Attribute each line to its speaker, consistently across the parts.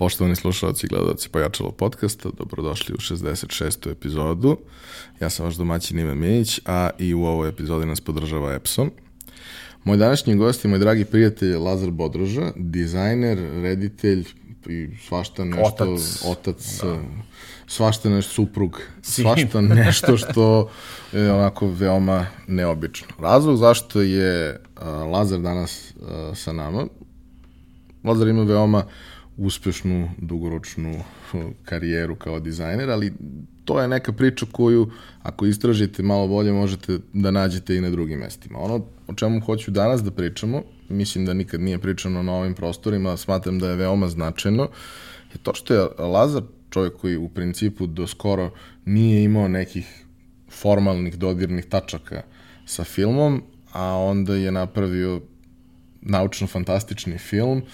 Speaker 1: Poštovani slušalci i gledalci Pojačalo podcasta, dobrodošli u 66. epizodu. Ja sam vaš domaćin Ivan Minić, a i u ovoj epizodi nas podržava Epson. Moj današnji gost je moj dragi prijatelj Lazar Bodroža, dizajner, reditelj i svašta nešto,
Speaker 2: Otac.
Speaker 1: otac da. svašta nešto, suprug, svašta nešto što je onako veoma neobično. Razlog zašto je Lazar danas sa nama, Lazar ima veoma uspešnu, dugoročnu karijeru kao dizajner, ali to je neka priča koju, ako istražite malo bolje, možete da nađete i na drugim mestima. Ono o čemu hoću danas da pričamo, mislim da nikad nije pričano na ovim prostorima, smatram da je veoma značajno, je to što je Lazar čovjek koji u principu do skoro nije imao nekih formalnih dodirnih tačaka sa filmom, a onda je napravio naučno-fantastični film, uh,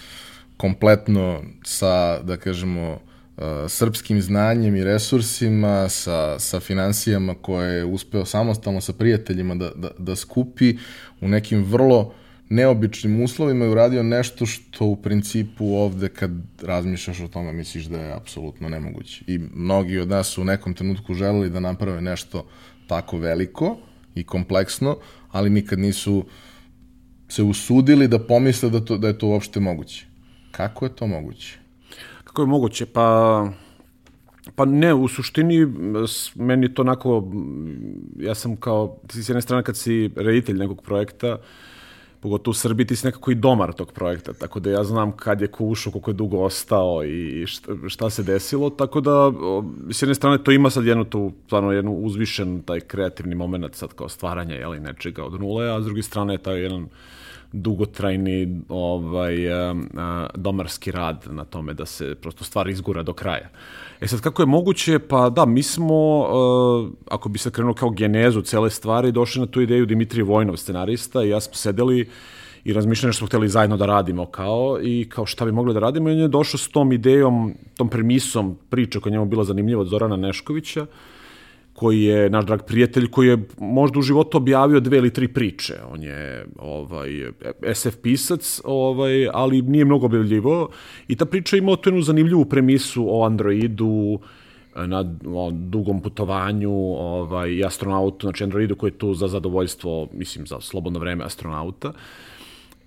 Speaker 1: kompletno sa, da kažemo, uh, srpskim znanjem i resursima, sa, sa financijama koje je uspeo samostalno sa prijateljima da, da, da skupi u nekim vrlo neobičnim uslovima i uradio nešto što u principu ovde kad razmišljaš o tome misliš da je apsolutno nemoguće. I mnogi od nas su u nekom trenutku želeli da naprave nešto tako veliko i kompleksno, ali nikad nisu se usudili da pomisle da, to, da je to uopšte moguće. Kako je to moguće?
Speaker 2: Kako je moguće? Pa, pa ne, u suštini meni to onako, ja sam kao, ti s jedne strane kad si reditelj nekog projekta, pogotovo u Srbiji, ti si nekako i domar tog projekta, tako da ja znam kad je ko ušao, koliko je dugo ostao i šta, šta se desilo, tako da s jedne strane to ima sad jednu tu, stvarno jednu uzvišen taj kreativni moment sad kao stvaranja, jeli, nečega od nule, a s druge strane je taj jedan dugotrajni ovaj, domarski rad na tome da se prosto stvar izgura do kraja. E sad, kako je moguće? Pa da, mi smo, ako bi se krenuo kao genezu cele stvari, došli na tu ideju Dimitrije Vojnov, scenarista, i ja smo sedeli i razmišljali što smo hteli zajedno da radimo kao i kao šta bi mogli da radimo i on je došao s tom idejom, tom premisom priče koja njemu bila zanimljiva od Zorana Neškovića, koji je naš drag prijatelj, koji je možda u životu objavio dve ili tri priče. On je ovaj, SF pisac, ovaj, ali nije mnogo objavljivo. I ta priča ima tu jednu zanimljivu premisu o androidu, na o, dugom putovanju ovaj, i astronautu, znači androidu koji je tu za zadovoljstvo, mislim, za slobodno vreme astronauta.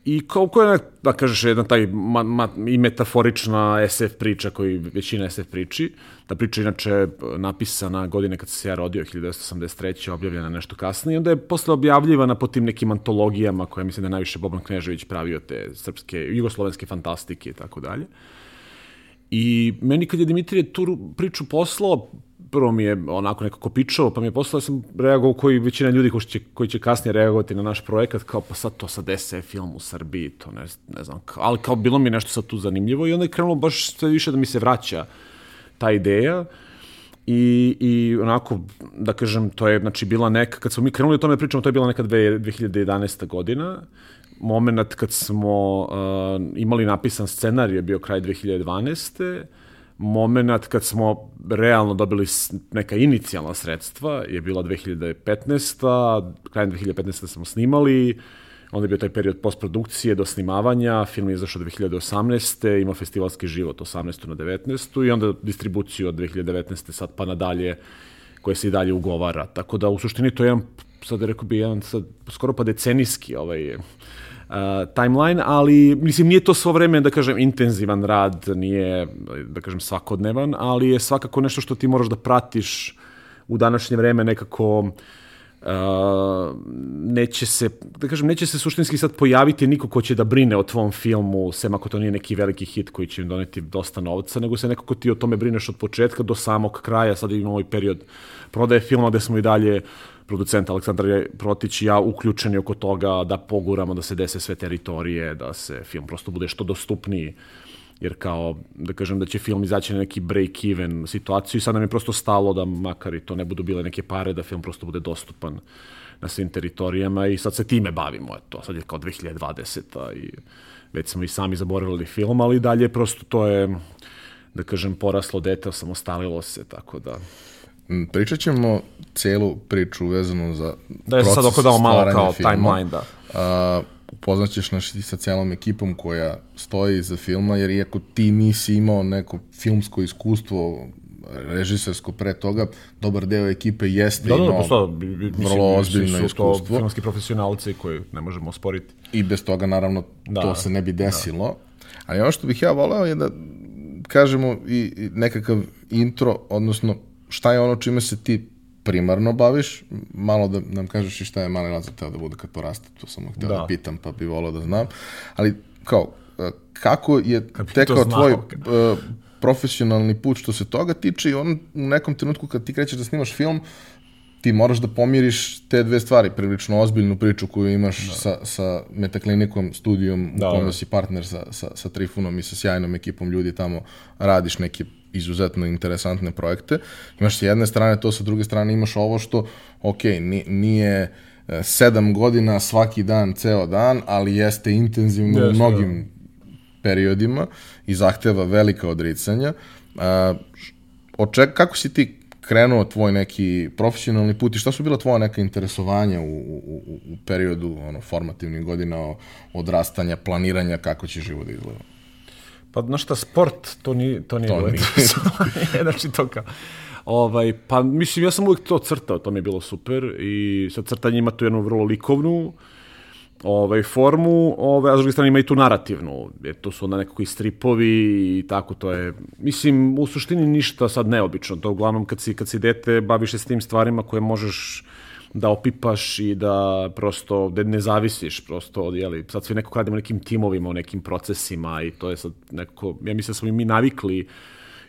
Speaker 2: I kao ko je, da kažeš, jedna taj ma, ma, i metaforična SF priča koju većina SF priči. Ta priča inače napisana godine kad se ja rodio, 1983. objavljena nešto kasnije. I onda je posle objavljivana po tim nekim antologijama koje mislim da je najviše Boban Knežević pravio te srpske, jugoslovenske fantastike i tako dalje. I meni kad je Dimitrije tu priču poslao, prvo mi je onako nekako pičalo, pa mi je poslao, sam reagovao koji većina ljudi koji će, koji će kasnije reagovati na naš projekat, kao pa sad to sad SF film u Srbiji, to ne, ne znam, kao, ali kao bilo mi nešto sad tu zanimljivo i onda je krenulo baš sve više da mi se vraća ta ideja i, i onako, da kažem, to je znači bila neka, kad smo mi krenuli o tome da pričamo, to je bila neka 2011. godina, moment kad smo uh, imali napisan scenarij je bio kraj 2012 moment kad smo realno dobili neka inicijalna sredstva je bila 2015. Krajem 2015. smo snimali, onda je bio taj period postprodukcije do snimavanja, film je izašao 2018. ima festivalski život 18. na 19. i onda distribuciju od 2019. sad pa nadalje koje se i dalje ugovara. Tako da u suštini to je jedan, sad rekao bi, jedan sad, skoro pa decenijski ovaj, timeline, ali mislim nije to svo vreme da kažem intenzivan rad, nije da kažem svakodnevan, ali je svakako nešto što ti moraš da pratiš u današnje vreme nekako uh, neće se, da kažem, neće se suštinski sad pojaviti niko ko će da brine o tvom filmu, sem ako to nije neki veliki hit koji će im doneti dosta novca, nego se nekako ti o tome brineš od početka do samog kraja, sad imamo ovaj period prodaje filma gde smo i dalje producent Aleksandar Protić i ja uključeni oko toga da poguramo da se dese sve teritorije, da se film prosto bude što dostupniji jer kao, da kažem da će film izaći na neki break-even situaciju i sad nam je prosto stalo da makar i to ne budu bile neke pare, da film prosto bude dostupan na svim teritorijama i sad se time bavimo, eto, sad je kao 2020. i već smo i sami zaboravili film, ali dalje prosto to je, da kažem, poraslo dete, samostalilo se, tako da...
Speaker 1: Mm, pričat ćemo celu priču vezanu za
Speaker 2: da je sad oko dao malo kao filma. timeline, da.
Speaker 1: A, upoznaćeš naš sa celom ekipom koja stoji iza filma, jer iako ti nisi imao neko filmsko iskustvo režisersko pre toga, dobar deo ekipe jeste
Speaker 2: da, da,
Speaker 1: imao
Speaker 2: da, mislim,
Speaker 1: vrlo ozbiljno iskustvo.
Speaker 2: to filmski profesionalci koji ne možemo osporiti.
Speaker 1: I bez toga, naravno,
Speaker 2: Da,
Speaker 1: to se ne bi desilo. Da. Ali ono što bih ja voleo je da kažemo i nekakav intro, odnosno šta je ono čime se ti primarno baviš, malo da nam kažeš i šta je mali Lazar teo da bude kad poraste, to sam htio da.
Speaker 2: Da.
Speaker 1: pitam, pa bi volao da znam. Ali, kao, e, kako je tekao
Speaker 2: znao.
Speaker 1: tvoj e, profesionalni put što se toga tiče i on u nekom trenutku kad ti krećeš da snimaš film, ti moraš da pomiriš te dve stvari, prilično ozbiljnu priču koju imaš da. sa, sa Metaklinikom studijom
Speaker 2: Da,
Speaker 1: u kome
Speaker 2: da.
Speaker 1: si partner sa, sa, sa Trifunom i sa sjajnom ekipom ljudi tamo, radiš neke izuzetno interesantne projekte. Imaš s jedne strane to, sa druge strane imaš ovo što, ok, ni- nije e, sedam godina svaki dan, ceo dan, ali jeste intenzivno u
Speaker 2: Jeste,
Speaker 1: mnogim periodima i zahteva velika odricanja. A, š- oček, kako si ti krenuo tvoj neki profesionalni put i šta su bila tvoja neka interesovanja u, u, u, periodu ono, formativnih godina odrastanja, planiranja kako će život da izgleda?
Speaker 2: Pa, znaš šta, sport, to nije, to nije
Speaker 1: To nije.
Speaker 2: znači, to kao... Ovaj, pa, mislim, ja sam uvijek to crtao, to mi je bilo super i sad crtanje ima tu jednu vrlo likovnu ovaj, formu, ovaj, a s druge strane ima i tu narativnu, jer to su onda nekako i stripovi i tako, to je, mislim, u suštini ništa sad neobično, to uglavnom kad si, kad si dete baviš se s tim stvarima koje možeš da opipaš i da prosto da ne zavisiš prosto od, jeli, sad svi nekako radimo nekim timovima, u nekim procesima i to je sad nekako, ja mislim da smo i mi navikli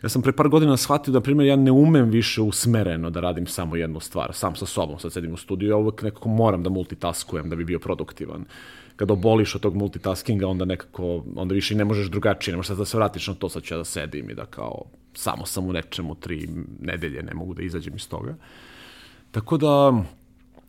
Speaker 2: Ja sam pre par godina shvatio da, primjer, ja ne umem više usmereno da radim samo jednu stvar, sam sa sobom, sad sedim u studiju, ja uvek nekako moram da multitaskujem da bi bio produktivan. Kada oboliš od tog multitaskinga, onda nekako, onda više i ne možeš drugačije, ne možeš sad da se vratiš na to, sad ću ja da sedim i da kao, samo sam u nečemu tri nedelje, ne mogu da izađem iz toga. Tako da,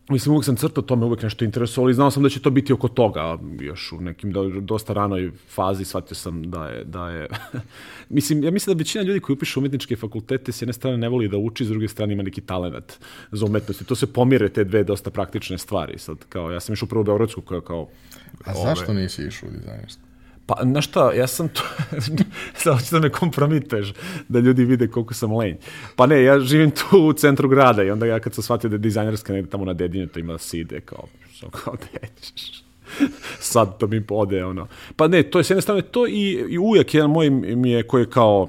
Speaker 2: Mislim, uvijek sam crtao, to me uvijek nešto interesovalo i znao sam da će to biti oko toga, još u nekim do, dosta ranoj fazi shvatio sam da je, da je... mislim, ja mislim da većina ljudi koji upišu umetničke fakultete s jedne strane ne voli da uči, s druge strane ima neki talent za umetnost i to se pomire te dve dosta praktične stvari. Sad, kao, ja sam išao prvo u Beogradsku koja kao...
Speaker 1: A zašto nisi išao u dizajnerstvo?
Speaker 2: Pa, znaš šta, ja sam to, sad hoćeš da me kompromituješ, da ljudi vide koliko sam lenj. Pa ne, ja živim tu u centru grada i onda ja kad sam shvatio da je dizajnerska negde tamo na dedinju, to ima da se ide, kao, što kao da ćeš. Sad to mi ode, ono. Pa ne, to je s jedne strane to i, i uvijek jedan moj mi je koji je kao,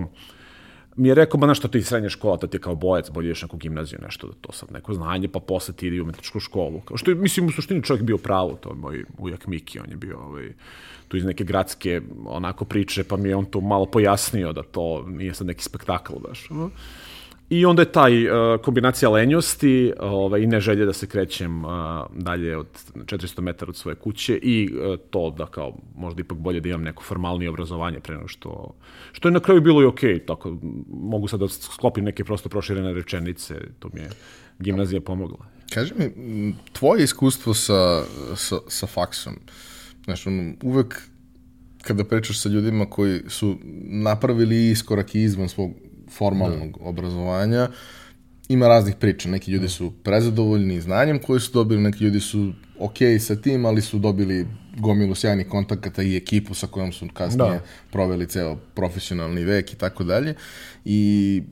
Speaker 2: mi je rekao, ba znaš što ti srednja škola, to ti je kao bojac, bolje ideš neku gimnaziju, nešto da to sad neko znanje, pa posle ti ide u umetničku školu. Kao što je, mislim, u suštini čovjek bio pravo, to je moj ujak Miki, on je bio ovaj, tu iz neke gradske onako priče, pa mi je on to malo pojasnio da to nije sad neki spektakl baš. ono. I onda je taj uh, kombinacija lenjosti ovaj, i neželje da se krećem uh, dalje od 400 metara od svoje kuće i uh, to da kao možda ipak bolje da imam neko formalnije obrazovanje pre nego što, što je na kraju bilo i okej, tako m, mogu sad da sklopim neke prosto proširene rečenice, to mi je gimnazija pomogla.
Speaker 1: Kaži mi, tvoje iskustvo sa, sa, sa faksom, znaš, ono, uvek kada pričaš sa ljudima koji su napravili iskorak i izvan svog formalnog da. obrazovanja, ima raznih priča. Neki ljudi su prezadovoljni znanjem koje su dobili, neki ljudi su ok sa tim, ali su dobili gomilu sjajnih kontakata i ekipu sa kojom su kasnije da. proveli ceo profesionalni vek i tako dalje. I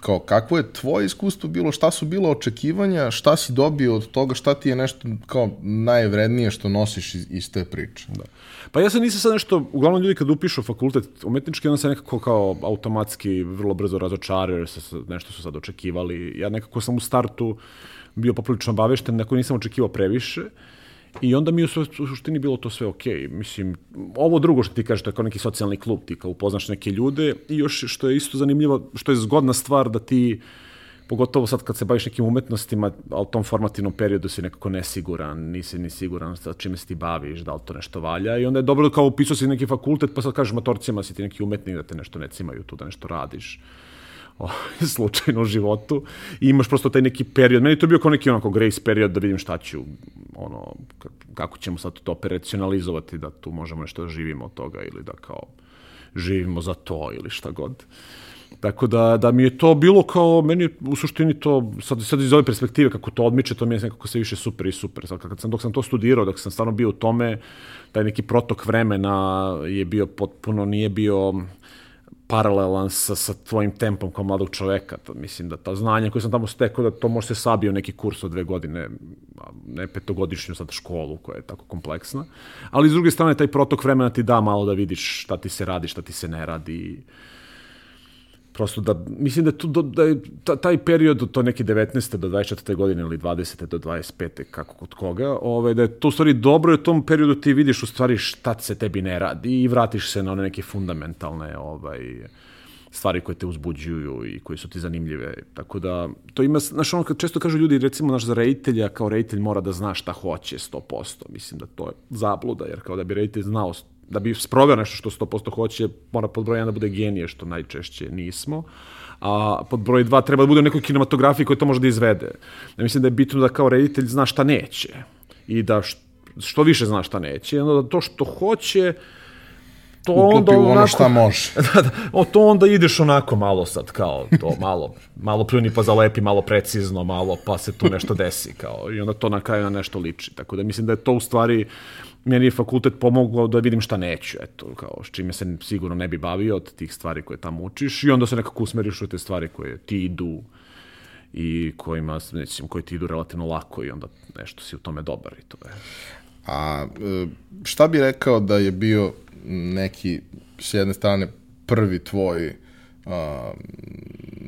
Speaker 1: kao kakvo je tvoje iskustvo bilo, šta su bilo očekivanja, šta si dobio od toga, šta ti je nešto kao najvrednije što nosiš iz, iz te priče.
Speaker 2: Da. Pa ja sam nisam sad nešto, uglavnom ljudi kad upišu fakultet umetnički, onda se nekako kao automatski vrlo brzo razočaraju, jer se nešto su sad očekivali. Ja nekako sam u startu bio poprilično obavešten, neko nisam očekivao previše. I onda mi u su- u suštini bilo to sve okej. Mislim, ovo drugo što ti kažeš, to je kao neki socijalni klub, ti kao upoznaš neke ljude i još što je isto zanimljivo, što je zgodna stvar da ti pogotovo sad kad se baviš nekim umetnostima, ali u tom formativnom periodu si nekako nesiguran, nisi ni siguran sa čime se ti baviš, da li to nešto valja i onda je dobro kao upisao si neki fakultet, pa sad kažeš matorcima si ti neki umetnik da te nešto ne cimaju tu, da nešto radiš o, slučajno u životu i imaš prosto taj neki period. Meni je to bio kao neki onako grace period da vidim šta ću, ono, kako ćemo sad to operacionalizovati, da tu možemo nešto da živimo od toga ili da kao živimo za to ili šta god. Tako da, da mi je to bilo kao, meni u suštini to, sad, sad iz ove perspektive kako to odmiče, to mi je nekako sve više super i super. Sad, kad sam, dok sam to studirao, dok sam stvarno bio u tome, taj neki protok vremena je bio potpuno, nije bio paralelan sa, sa tvojim tempom kao mladog čoveka. To, mislim da ta znanja koje sam tamo stekao, da to može se sabio neki kurs od dve godine, ne petogodišnju sad školu koja je tako kompleksna. Ali s druge strane, taj protok vremena ti da malo da vidiš šta ti se radi, šta ti se ne radi. Prosto da, mislim da, tu, da je taj period, to neki 19. do 24. godine ili 20. do 25. kako kod koga, ovaj, da je to u stvari dobro i u tom periodu ti vidiš u stvari šta se tebi ne radi i vratiš se na one neke fundamentalne ovaj, stvari koje te uzbuđuju i koje su ti zanimljive. Tako da, to ima, znaš, ono kad često kažu ljudi, recimo, naš za rejitelja, kao rejitelj mora da zna šta hoće 100%. Mislim da to je zabluda, jer kao da bi rejitelj znao da bi sproveo nešto što 100% hoće, mora pod broj 1 da bude genije, što najčešće nismo. A pod broj 2 treba da bude u nekoj kinematografiji koja to može da izvede. Ja mislim da je bitno da kao reditelj zna šta neće. I da što više zna šta neće. Onda da to što hoće,
Speaker 1: to onda onako, ono šta može.
Speaker 2: da, da, o, to onda ideš onako malo sad, kao to malo, malo pljuni pa zalepi, malo precizno, malo pa se tu nešto desi, kao, i onda to na kraju na nešto liči. Tako da mislim da je to u stvari meni je fakultet pomogao da vidim šta neću, eto, kao, s čime se sigurno ne bi bavio od tih stvari koje tamo učiš i onda se nekako usmeriš u te stvari koje ti idu i kojima, nećem, koji ti idu relativno lako i onda nešto si u tome dobar i to je.
Speaker 1: A e, šta bi rekao da je bio neki, s jedne strane, prvi tvoj a,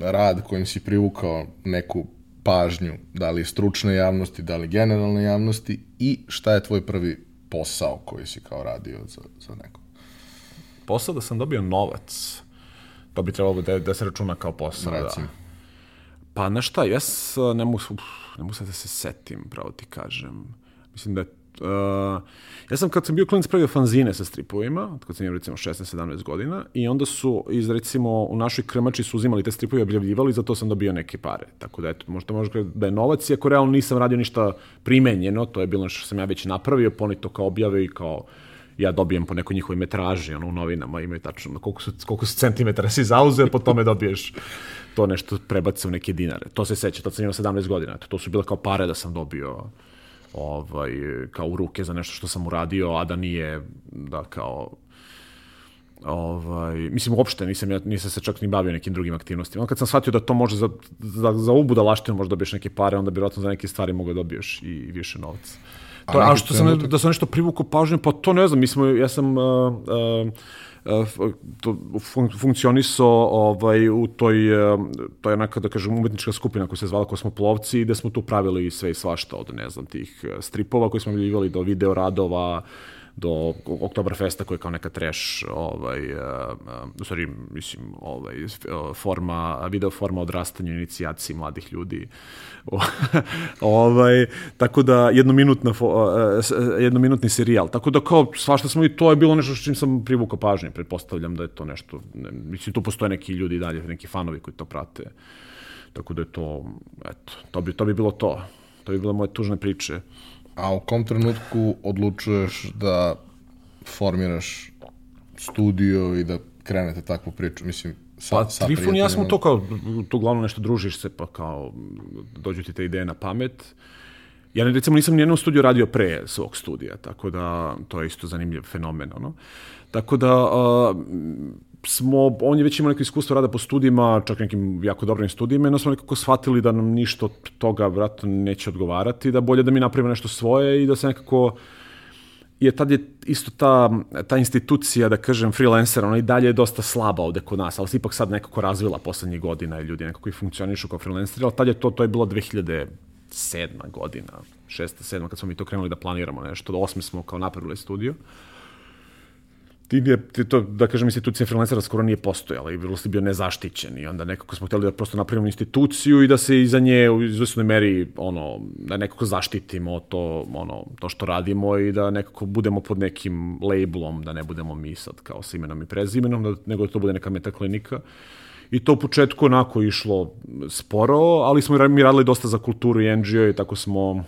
Speaker 1: rad kojim si privukao neku pažnju, da li stručne javnosti, da li generalne javnosti i šta je tvoj prvi posao koji si kao radio za, za neko?
Speaker 2: Posao da sam dobio novac, to bi trebalo da, da se računa kao posao. Da. Recimo. Da. Pa, na šta, ja ne mogu, ne mogu sad da se setim, pravo ti kažem. Mislim da je Uh, ja sam kad sam bio klinac pravio fanzine sa stripovima, kad sam imao recimo 16-17 godina, i onda su iz recimo u našoj krmači su uzimali te stripove i objavljivali, zato sam dobio neke pare. Tako da eto, možda možda da je novac, iako realno nisam radio ništa primenjeno, to je bilo što sam ja već napravio, pa oni to kao objave i kao ja dobijem po nekoj njihovoj metraži, ono, u novinama imaju tačno koliko su, koliko su centimetara si zauzeo, po tome dobiješ to nešto prebace u neke dinare. To se seća, tad sam imao 17 godina, to su bile kao pare da sam dobio ovaj, kao u ruke za nešto što sam uradio, a da nije, da kao, ovaj, mislim, uopšte nisam, ja nisam se čak ni bavio nekim drugim aktivnostima. Onda kad sam shvatio da to može za, za, za ubu da laštinu možda dobiješ neke pare, onda vjerojatno za neke stvari mogu da dobiješ i više novca. To, a, a što sam, da sam nešto privuku pažnju, pa to ne znam, mi smo, ja sam uh, uh, to fun, funkcionisao ovaj, u toj, to je neka, da kažem, umetnička skupina koja se zvala Kosmoplovci i da smo tu pravili sve i svašta od, ne znam, tih stripova koje smo bili do video radova, do Oktoberfesta koji je kao neka trash ovaj, uh, uh, sorry, mislim, ovaj, forma, video forma odrastanja inicijaciji mladih ljudi. ovaj, tako da jednominutna, jednominutni serijal. Tako da kao svašta smo i to je bilo nešto što čim sam privukao pažnje. Pretpostavljam da je to nešto, ne, mislim, tu postoje neki ljudi dalje, neki fanovi koji to prate. Tako da je to, eto, to bi, to bi bilo to. To bi bilo moje tužne priče.
Speaker 1: A u kom trenutku odlučuješ da formiraš studio i da krenete takvu priču? Mislim,
Speaker 2: sa, pa, sa Trifun ja smo to kao, to glavno nešto družiš se, pa kao dođu ti te ideje na pamet. Ja recimo nisam nijednom studiju radio pre svog studija, tako da to je isto zanimljiv fenomen. Ono. Tako da, uh, smo, on je već imao neko iskustvo rada po studijima, čak nekim jako dobrim studijima, i smo nekako shvatili da nam ništa od toga, vratno, neće odgovarati, da bolje da mi napravimo nešto svoje i da se nekako je tad je isto ta, ta institucija, da kažem, freelancera, ona i dalje je dosta slaba ovde kod nas, ali se ipak sad nekako razvila poslednjih godina i ljudi nekako i funkcionišu kao freelanceri, ali tad je to, to je bilo 2007. godina, 6. 7. kad smo mi to krenuli da planiramo nešto, do 8. smo kao napravili studio. Uh, ti ti to, da kažem, institucija freelancera skoro nije postojala i vrlo si bio nezaštićen i onda nekako smo hteli da prosto napravimo instituciju i da se iza nje u izvesnoj meri ono, da nekako zaštitimo to, ono, to što radimo i da nekako budemo pod nekim labelom, da ne budemo mi sad kao sa imenom i prezimenom, da, nego da to bude neka metaklinika. I to u početku onako išlo sporo, ali smo mi radili dosta za kulturu i NGO i tako smo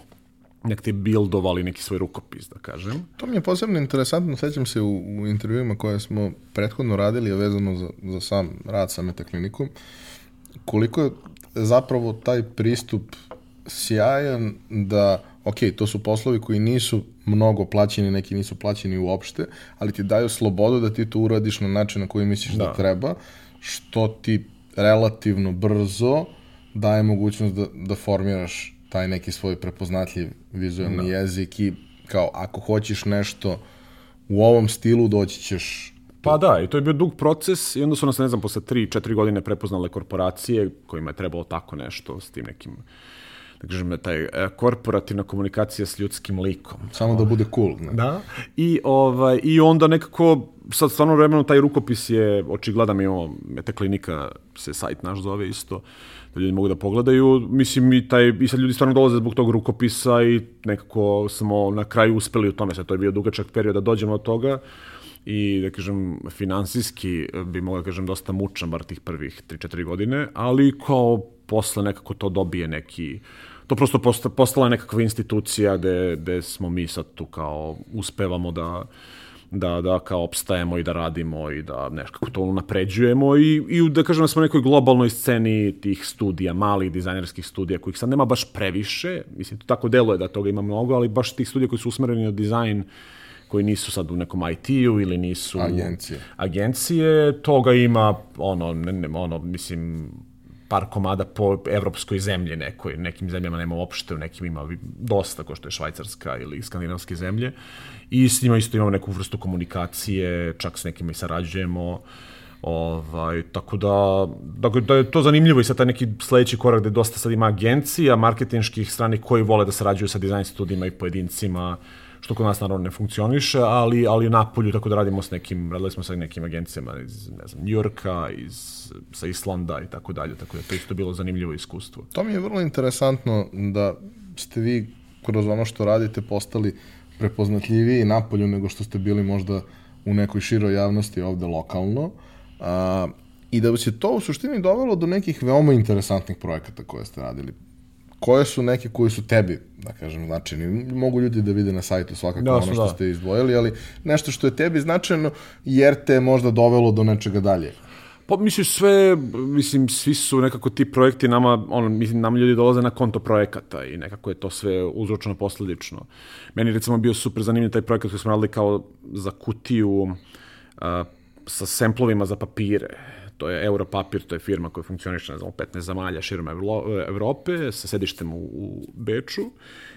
Speaker 2: ti bildovali neki svoj rukopis, da kažem.
Speaker 1: To mi je posebno interesantno, sećam se u, u intervjuima koje smo prethodno radili, a vezano za, za sam rad sa metaklinikom, koliko je zapravo taj pristup sjajan da, ok, to su poslovi koji nisu mnogo plaćeni, neki nisu plaćeni uopšte, ali ti daju slobodu da ti to uradiš na način na koji misliš da, da treba, što ti relativno brzo daje mogućnost da, da formiraš taj neki svoj prepoznatljiv vizualni da. jezik i kao ako hoćeš nešto u ovom stilu doći ćeš
Speaker 2: Pa da, i to je bio dug proces i onda su nas, ne znam, posle 3-4 godine prepoznale korporacije kojima je trebalo tako nešto s tim nekim da kažem, taj e, korporativna komunikacija s ljudskim likom.
Speaker 1: Samo da bude cool. Ne?
Speaker 2: Da. I, ovaj, I onda nekako, sad stvarno vremeno taj rukopis je, očigledan mi imamo, metaklinika se sajt naš zove isto, da ljudi mogu da pogledaju. Mislim, i, taj, i sad ljudi stvarno dolaze zbog tog rukopisa i nekako smo na kraju uspeli u tome. Sad to je bio dugačak period da dođemo od toga i da kažem finansijski bi mogao da kažem dosta mučan bar tih prvih 3-4 godine, ali kao posle nekako to dobije neki to prosto posta, postala nekakva institucija gde, gde smo mi sad tu kao uspevamo da da, da kao opstajemo i da radimo i da nekako to unapređujemo i, i da kažem da smo na nekoj globalnoj sceni tih studija, malih dizajnerskih studija kojih sad nema baš previše, mislim to tako deluje da toga ima mnogo, ali baš tih studija koji su usmereni na dizajn koji nisu sad u nekom IT-u ili nisu
Speaker 1: agencije.
Speaker 2: agencije, toga ima ono, ne, ne, ono, mislim, par komada po evropskoj zemlji nekoj, nekim zemljama nema uopšte, u nekim ima dosta, kao što je Švajcarska ili skandinavske zemlje. I s njima isto imamo neku vrstu komunikacije, čak s nekima i sarađujemo. Ovaj, tako da, da, da je to zanimljivo i sad taj neki sledeći korak gde dosta sad ima agencija, marketinških strani koji vole da sarađuju sa dizajn studijima i pojedincima, što kod nas naravno ne funkcioniše, ali, ali napolju, tako da radimo s nekim, radili smo sa nekim agencijama iz, ne znam, Njurka, iz, sa Islanda i tako dalje, tako da to isto bilo zanimljivo iskustvo.
Speaker 1: To mi je vrlo interesantno da ste vi kroz ono što radite postali prepoznatljiviji napolju nego što ste bili možda u nekoj široj javnosti ovde lokalno. A, I da bi se to u suštini dovelo do nekih veoma interesantnih projekata koje ste radili koje su neke koji su tebi, da kažem, značajni? Mogu ljudi da vide na sajtu svakako da, ono što da. ste izdvojili, ali nešto što je tebi značajno jer te možda dovelo do nečega dalje.
Speaker 2: Pa misliš sve, mislim, svi su nekako ti projekti nama, ono, mislim, nam ljudi dolaze na konto projekata i nekako je to sve uzročno posledično. Meni recimo bio super zanimljiv taj projekat koji smo radili kao za kutiju uh, sa semplovima za papire to je Europapir, to je firma koja funkcioniše, znam, 15 zamalja širom Evrope, sa sedištem u, u Beču,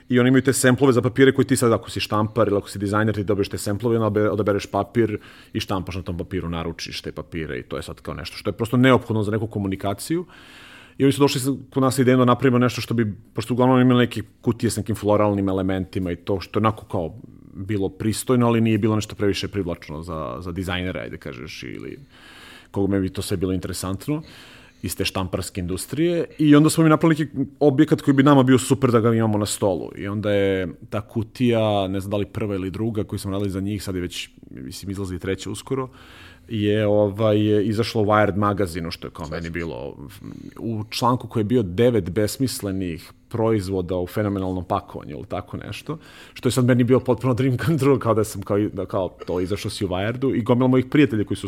Speaker 2: i oni imaju te semplove za papire koji ti sad, ako si štampar ili ako si dizajner, ti dobiješ te semplove, onda odabereš papir i štampaš na tom papiru, naručiš te papire i to je sad kao nešto što je prosto neophodno za neku komunikaciju. I oni su došli kod nas idejno da napravimo nešto što bi, pošto uglavnom imali neke kutije s nekim floralnim elementima i to što je onako kao bilo pristojno, ali nije bilo nešto previše privlačno za, za dizajnera, ajde kažeš, ili me bi to sve bilo interesantno iz te štamparske industrije. I onda smo mi napravili neki objekat koji bi nama bio super da ga imamo na stolu. I onda je ta kutija, ne znam da li prva ili druga koju smo radili za njih, sad je već mislim izlazi treća uskoro, je ovaj, izašlo Wired magazinu, što je kao meni bilo u članku koji je bio devet besmislenih proizvoda u fenomenalnom pakovanju ili tako nešto, što je sad meni bio potpuno dream come true, kao da sam kao, da, kao to izašao si u Wiredu i gomila mojih prijatelja koji su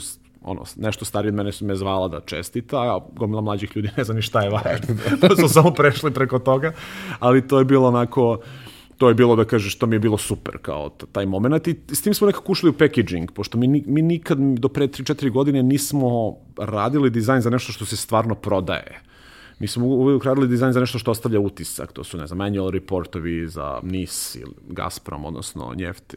Speaker 2: ono, nešto stariji od mene su me zvala da čestita, a gomila mlađih ljudi ne zna ni šta je Wired. pa su samo prešli preko toga, ali to je bilo onako, to je bilo da kažeš, to mi je bilo super kao taj moment i s tim smo nekako ušli u packaging, pošto mi, mi nikad do pre 3-4 godine nismo radili dizajn za nešto što se stvarno prodaje. Mi smo uvijek radili dizajn za nešto što ostavlja utisak, to su, ne znam, annual reportovi za NIS ili Gazprom, odnosno njeft.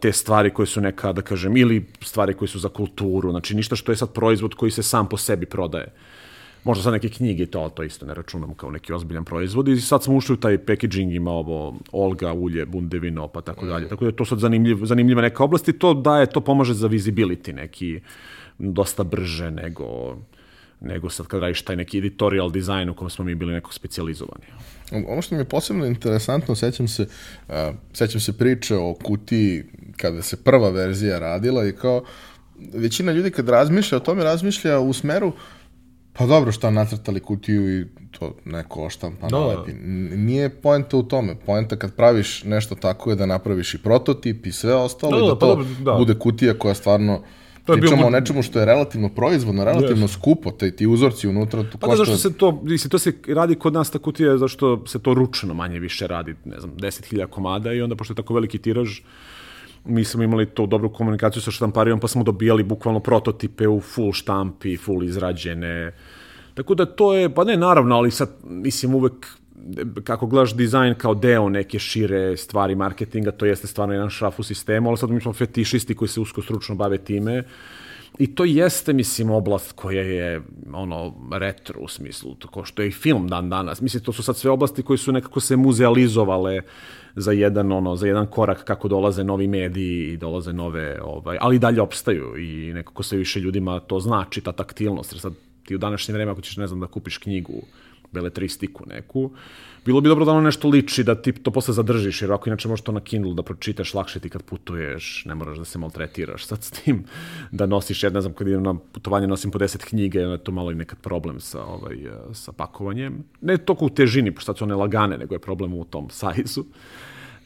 Speaker 2: te stvari koje su neka, da kažem, ili stvari koje su za kulturu, znači ništa što je sad proizvod koji se sam po sebi prodaje. Možda sad neke knjige to, to isto ne računam kao neki ozbiljan proizvod i sad smo ušli u taj packaging, ima ovo Olga, ulje, bundevino, pa tako dalje. Tako da je to sad zanimljiv, zanimljiva neka oblast i to daje, to pomaže za visibility neki dosta brže nego nego sad kad radiš taj neki editorial dizajn u kojem smo mi bili neko specializovani.
Speaker 1: Ono što mi je posebno interesantno, sećam se, uh, sećam se priče o kutiji kada se prva verzija radila i kao većina ljudi kad razmišlja o tome razmišlja u smeru Pa dobro, šta nacrtali kutiju i to neko oštampa
Speaker 2: Da, da.
Speaker 1: nalepi. Nije poenta u tome. Poenta kad praviš nešto tako je da napraviš i prototip i sve ostalo
Speaker 2: Da,
Speaker 1: i
Speaker 2: da,
Speaker 1: da
Speaker 2: pa
Speaker 1: to
Speaker 2: dobro, da.
Speaker 1: bude kutija koja stvarno
Speaker 2: To je
Speaker 1: Pričamo
Speaker 2: mo-
Speaker 1: o nečemu što je relativno proizvodno, relativno skupo, te ti uzorci unutra tu
Speaker 2: Pa da, zašto se to, mislim, to se radi kod nas ta kutija, zašto se to ručno manje više radi, ne znam, 10.000 komada i onda, pošto je tako veliki tiraž, mi smo imali to dobru komunikaciju sa štamparijom, pa smo dobijali bukvalno prototipe u full štampi, full izrađene. Tako da to je, pa ne naravno, ali sad, mislim, uvek kako gledaš dizajn kao deo neke šire stvari marketinga, to jeste stvarno jedan šraf u sistemu, ali sad mi smo fetišisti koji se usko stručno bave time I to jeste, mislim, oblast koja je ono retro u smislu, tako što je i film dan danas. Mislim, to su sad sve oblasti koje su nekako se muzealizovale za jedan ono za jedan korak kako dolaze novi mediji i dolaze nove ovaj ali i dalje opstaju i nekako se više ljudima to znači ta taktilnost jer sad ti u današnje vreme ako ćeš ne znam da kupiš knjigu beletristiku neku. Bilo bi dobro da ono nešto liči da ti to posle zadržiš jer ako inače možeš to na Kindle da pročitaš lakše ti kad putuješ ne moraš da se maltretiraš sad s tim da nosiš ja ne znam kad idem na putovanje nosim po 10 knjige je to malo i nekad problem sa ovaj sa pakovanjem. Ne toliko u težini pošto su one lagane nego je problem u tom sajzu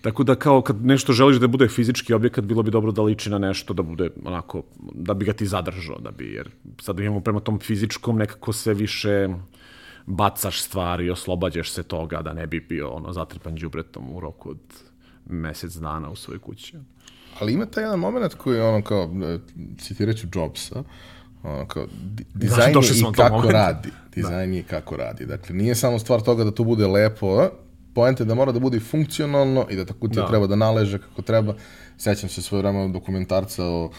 Speaker 2: Tako da kao kad nešto želiš da bude fizički objekat, bilo bi dobro da liči na nešto da bude onako, da bi ga ti zadržao, da bi, jer sad imamo prema tom fizičkom nekako sve više bacaš stvari, oslobađaš se toga da ne bi bio ono zatrpan đubretom u roku od mesec dana u svojoj kući.
Speaker 1: Ali ima taj jedan moment koji je ono kao, e, citirat ću Jobsa, ono kao, di- dizajn je i kako
Speaker 2: momenta.
Speaker 1: radi. Dizajn je i kako radi. Dakle, nije samo stvar toga da to bude lepo, poenta je da mora da bude funkcionalno i da ta kutija
Speaker 2: Da.
Speaker 1: treba da naleže kako treba. Sećam se svoje vremena dokumentarca o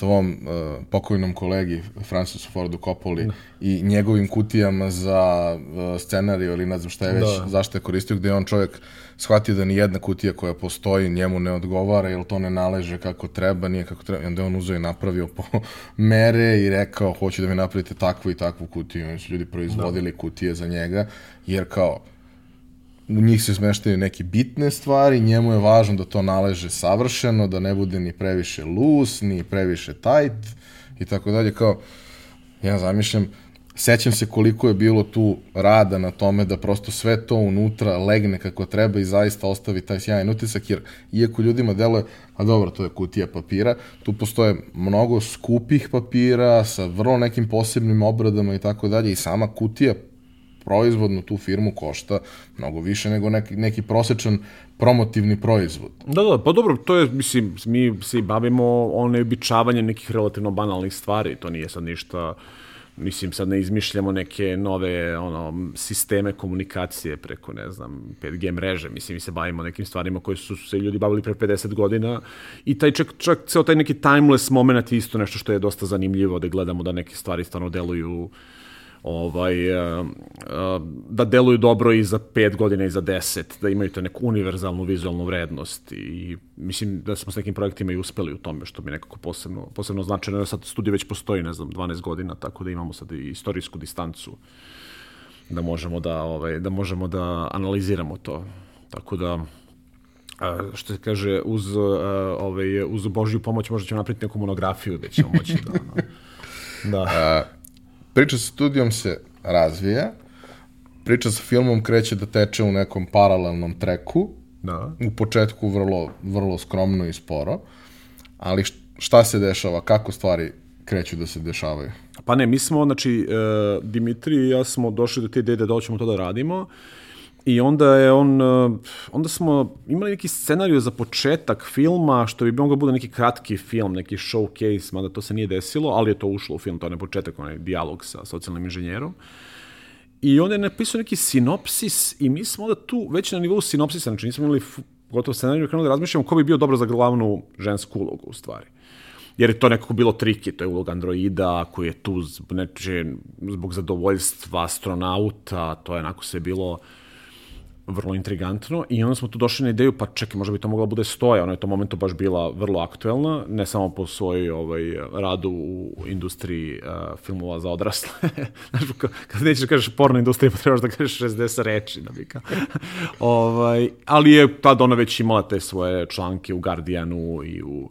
Speaker 1: tvom uh, pokojnom kolegi Francisu Fordu Coppoli i njegovim kutijama za uh, scenariju ili ne znam šta je već,
Speaker 2: Da.
Speaker 1: zašto je koristio, gde je on čovjek shvatio da ni jedna kutija koja postoji njemu ne odgovara, jer to ne naleže kako treba, nije kako treba. I onda je on uzeo i napravio po mere i rekao, hoću da mi napravite takvu i takvu kutiju. I Oni su ljudi proizvodili kutije za njega, jer kao, u njih se smeštaju neke bitne stvari, njemu je važno da to naleže savršeno, da ne bude ni previše loose, ni previše tight i tako dalje, kao, ja zamišljam, sećam se koliko je bilo tu rada na tome da prosto sve to unutra legne kako treba i zaista ostavi taj sjajan utisak, jer iako ljudima deluje, a dobro, to je kutija papira, tu postoje mnogo skupih papira sa vrlo nekim posebnim obradama i tako dalje i sama kutija proizvodnu tu firmu košta mnogo više nego neki, neki prosečan promotivni proizvod.
Speaker 2: Da, da, pa dobro, to je, mislim, mi se bavimo oneobičavanjem nekih relativno banalnih stvari, to nije sad ništa, mislim, sad ne izmišljamo neke nove ono, sisteme komunikacije preko, ne znam, 5G mreže, mislim, mi se bavimo nekim stvarima koje su se ljudi bavili pre 50 godina i taj čak, čak ceo taj neki timeless moment je isto nešto što je dosta zanimljivo da gledamo da neke stvari stvarno deluju uh, uh, da deluju dobro i za pet godina i za deset, da imaju to neku univerzalnu vizualnu vrednost i mislim da smo s nekim projektima i uspeli u tome, što mi nekako posebno, posebno značajno, sad studij već postoji, ne znam, 12 godina, tako da imamo sad i istorijsku distancu da možemo da, ovaj, da možemo da analiziramo to. Tako da, što se kaže, uz, a, ovaj, uz Božju pomoć možda ćemo napraviti neku monografiju gde ćemo moći da... da.
Speaker 1: Priča sa studijom se razvija, priča sa filmom kreće da teče u nekom paralelnom treku,
Speaker 2: da.
Speaker 1: u početku vrlo, vrlo skromno i sporo, ali št- šta se dešava, kako stvari kreću da se dešavaju?
Speaker 2: Pa ne, mi smo, znači, e, Dimitri i ja smo došli do te ideje da hoćemo to da radimo i onda je on, e, onda smo imali neki scenariju za početak filma, što bi mogao da bude neki kratki film, neki showcase, mada to se nije desilo, ali je to ušlo u film, to je onaj početak, onaj dijalog sa socijalnim inženjerom. I on je napisao neki sinopsis i mi smo onda tu već na nivou sinopsisa, znači nismo imali gotovo scenariju, krenuli da razmišljamo ko bi bio dobro za glavnu žensku ulogu u stvari. Jer je to nekako bilo triki, to je uloga androida koji je tu zbog, neče, zbog zadovoljstva astronauta, to je onako sve bilo vrlo intrigantno i onda smo tu došli na ideju, pa čekaj, možda bi to mogla bude stoja, ona je u tom momentu baš bila vrlo aktuelna, ne samo po svoj ovaj, radu u industriji uh, filmova za odrasle. Znaš, ka- kad nećeš da kažeš porno industrija, pa trebaš da kažeš 60 reči. Da bi ka... ovaj, ali je tad ona već imala te svoje članke u Guardianu i u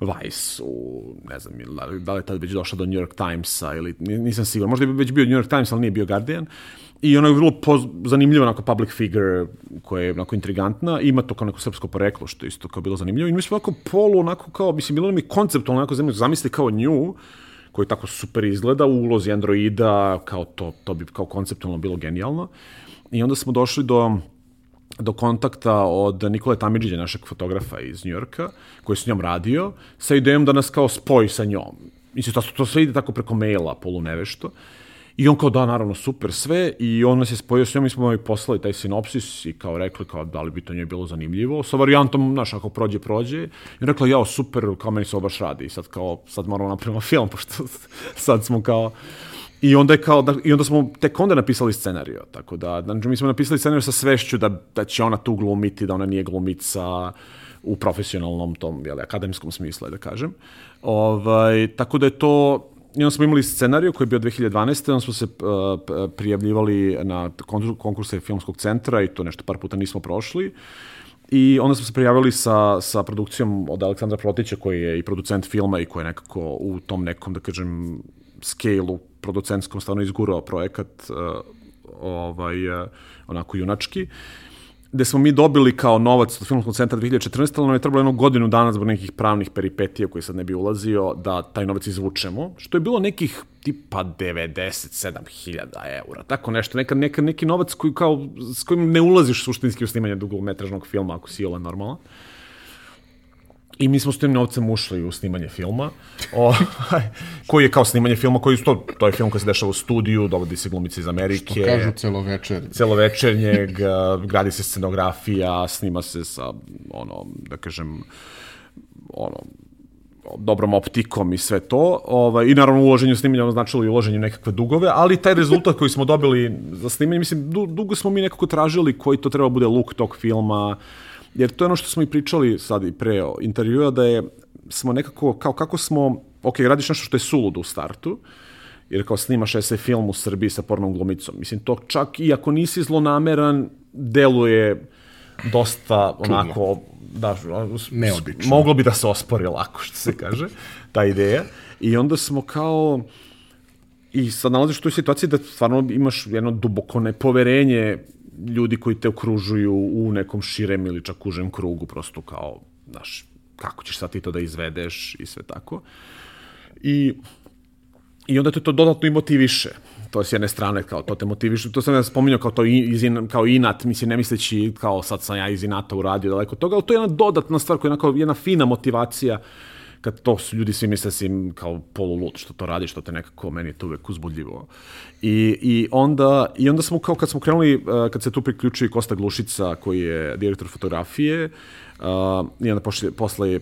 Speaker 2: Vice, u, ne znam, da li, da je tad već došla do New York Timesa ili nisam siguran, možda je već bio New York Times, ali nije bio Guardian. I ona je vrlo poz, zanimljiva, onako public figure, koja je onako intrigantna, ima to kao neko srpsko poreklo, što je isto kao bilo zanimljivo. I mi smo onako polu, onako kao, mislim, bilo mi konceptualno onako zemlju, zamisli kao nju, koji tako super izgleda u ulozi androida, kao to, to bi kao konceptualno bilo genijalno. I onda smo došli do do kontakta od Nikole Tamidžića, našeg fotografa iz Njujorka, koji je s njom radio, sa idejom da nas kao spoji sa njom. Mislim, to, to sve ide tako preko maila, polunevešto. I on kao da, naravno, super sve, i on nas je spojio s njom, mi smo joj poslali taj sinopsis i kao rekli kao da li bi to njoj bilo zanimljivo, sa varijantom, znaš, ako prođe, prođe. I rekla, jao, super, kao meni se baš radi, i sad kao, sad moramo napravimo film, pošto sad smo kao, I onda, je kao, da, I onda smo tek onda napisali scenario. Tako da, znači, mi smo napisali scenario sa svešću da, da će ona tu glumiti, da ona nije glumica u profesionalnom tom, jel, akademskom smislu, da kažem. Ovaj, tako da je to, i onda smo imali scenariju koji je bio 2012. Onda smo se uh, prijavljivali na konkurse filmskog centra i to nešto par puta nismo prošli. I onda smo se prijavili sa, sa produkcijom od Aleksandra Protića koji je i producent filma i koji je nekako u tom nekom, da kažem, scale-u producentskom stvarno izgurao projekat uh, ovaj, uh, onako junački gde smo mi dobili kao novac od filmskog centra 2014. ali nam je trebalo jednu godinu dana zbog nekih pravnih peripetija koji sad ne bi ulazio da taj novac izvučemo, što je bilo nekih tipa 97.000 eura, tako nešto, neka, neka, neki novac koji kao, s kojim ne ulaziš suštinski u snimanje dugometražnog filma ako si olan normalan. I mi smo s tim novcem ušli u snimanje filma, o, koji je kao snimanje filma, koji to, to je film koji se dešava u studiju, dovodi se glumice iz Amerike.
Speaker 1: Što kažu celovečer.
Speaker 2: Celovečernjeg, gradi se scenografija, snima se sa, ono, da kažem, ono, dobrom optikom i sve to. Ovaj, I naravno uloženje u snimanje ono značilo i uloženje nekakve dugove, ali taj rezultat koji smo dobili za snimanje, mislim, dugo smo mi nekako tražili koji to treba bude look tog filma, Jer to je ono što smo i pričali sad i pre intervjua, da je smo nekako, kao kako smo, ok, radiš nešto što je suludo u startu, jer kao snimaš se film u Srbiji sa pornom glumicom. Mislim, to čak i ako nisi zlonameran, deluje dosta onako, da,
Speaker 1: neobično.
Speaker 2: Moglo bi da se ospori lako, što se kaže, ta ideja. I onda smo kao, i sad nalaziš u toj situaciji da stvarno imaš jedno duboko nepoverenje ljudi koji te okružuju u nekom širem ili čak užem krugu, prosto kao, znaš, kako ćeš sad ti to da izvedeš i sve tako. I, i onda te to dodatno i motiviše. To je s jedne strane, kao to te motiviše. To sam ja spominjao kao, to iz, kao inat, mislim, ne misleći kao sad sam ja iz inata uradio daleko toga, ali to je jedna dodatna stvar koja je jedna, fina motivacija kad to su ljudi svi misle da si kao polulut što to radi, što te nekako meni je to uvek uzbudljivo. I, i, onda, I onda smo kao kad smo krenuli, uh, kad se tu priključio Kosta Glušica koji je direktor fotografije uh, i onda posle, posle je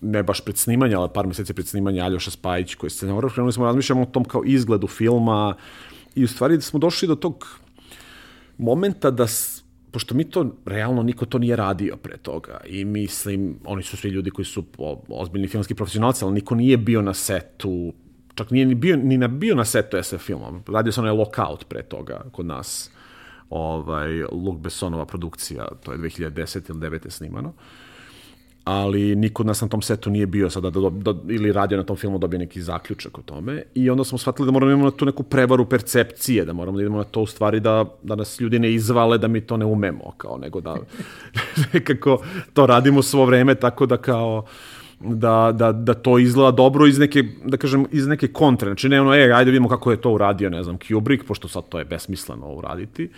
Speaker 2: ne baš pred snimanja, ali par meseci pred snimanja Aljoša Spajić koji je scenograf, krenuli smo da razmišljamo o tom kao izgledu filma i u stvari smo došli do tog momenta da pošto mi to, realno niko to nije radio pre toga i mislim, oni su svi ljudi koji su ozbiljni filmski profesionalci, ali niko nije bio na setu, čak nije ni, bio, ni na, bio na setu SF filma, radio se onaj lockout pre toga kod nas, ovaj, Luke Bessonova produkcija, to je 2010 ili 9. snimano. Uh, ali niko od nas na tom setu nije bio sada da, da, da, ili radio na tom filmu dobije neki zaključak o tome i onda smo shvatili da moramo da imamo na tu neku prevaru percepcije, da moramo da idemo na to u stvari da, da nas ljudi ne izvale da mi to ne umemo, kao nego da nekako to radimo svo vreme tako da kao da, da, da to izgleda dobro iz neke, da kažem, iz neke kontre. Znači ne ono, e, ajde vidimo kako je to uradio, ne znam, Kubrick, pošto sad to je besmisleno uraditi. Uh,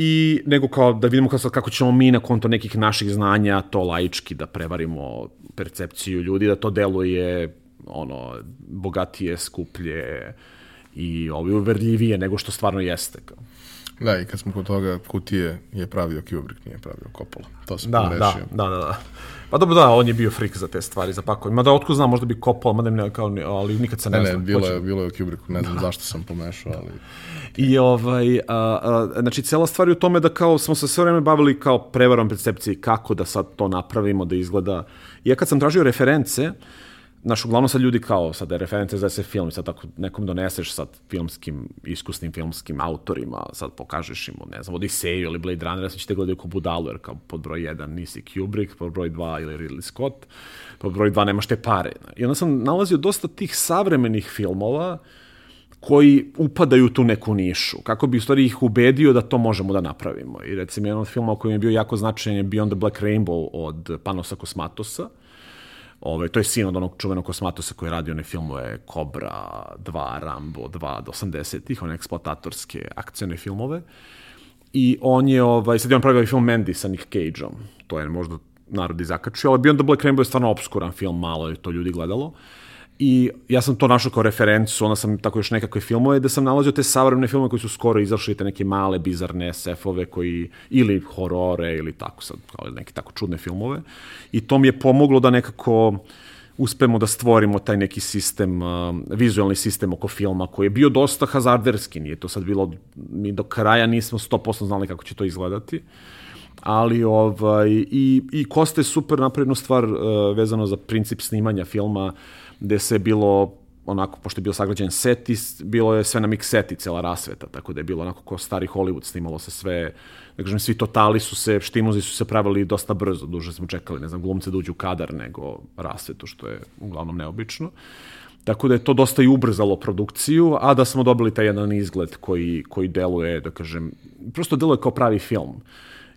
Speaker 2: i nego kao da vidimo kako, kako ćemo mi na konto nekih naših znanja to laički da prevarimo percepciju ljudi, da to deluje ono, bogatije, skuplje i ovi uverljivije nego što stvarno jeste. Kao.
Speaker 1: Da, i kad smo kod toga, kutije je pravio Kubrick, nije pravio Coppola. To sam
Speaker 2: da,
Speaker 1: pogrešio.
Speaker 2: Da, da, da, da. Pa dobro, da, on je bio frik za te stvari, za pakovanje. Mada otko znam, možda bi Coppola, mada ne, kao, ali nikad se ne, ne znam.
Speaker 1: Ne, bilo je, bilo je Kubrick, ne znam da. zašto sam pomešao, ali...
Speaker 2: I ovaj, a, a, znači, cela stvar je u tome da kao smo se sve vreme bavili kao prevarom percepcije kako da sad to napravimo, da izgleda. I ja kad sam tražio reference, Znaš, uglavnom sad ljudi kao, sad je reference za se film, sad ako nekom doneseš sad filmskim, iskusnim filmskim autorima, sad pokažeš im, ne znam, Odiseju ili Blade Runner, sad ćete gledaju ko budalu, jer kao pod broj 1 nisi Kubrick, pod broj 2 ili Ridley Scott, pod broj 2 nemaš te pare. I onda sam nalazio dosta tih savremenih filmova, koji upadaju u tu neku nišu, kako bi u stvari ih ubedio da to možemo da napravimo. I recimo jedan od filmova koji je bio jako značajan je Beyond the Black Rainbow od Panosa Kosmatosa, Ove, to je sin od onog čuvenog kosmatosa koji je radio one filmove Cobra 2, Rambo 2 do 80-ih, one eksploatatorske akcione filmove. I on je, ovaj, sad je on pravio ovaj film Mandy sa Nick Cage-om. To je možda narod izakačio, ali Beyond the Black Rainbow je stvarno obskuran film, malo je to ljudi gledalo. I ja sam to našao kao referencu, onda sam tako još nekakve filmove, da sam nalazio te savremene filmove koji su skoro izašli, te neke male, bizarne SF-ove koji, ili horore, ili tako sad, kao neke tako čudne filmove. I to mi je pomoglo da nekako uspemo da stvorimo taj neki sistem, uh, vizualni sistem oko filma koji je bio dosta hazarderski, nije to sad bilo, mi do kraja nismo 100% znali kako će to izgledati ali ovaj, i, i Kosta je super napravljenu stvar uh, vezano za princip snimanja filma, gde se bilo onako, pošto je bio sagrađen set bilo je sve na mix seti, cela rasveta, tako da je bilo onako kao stari Hollywood, snimalo se sve, da kažem, svi totali su se, štimuzi su se pravili dosta brzo, duže smo čekali, ne znam, glumce da uđu u kadar nego rasvetu, što je uglavnom neobično. Tako da je to dosta i ubrzalo produkciju, a da smo dobili taj jedan izgled koji, koji deluje, da kažem, prosto deluje kao pravi film. Uh,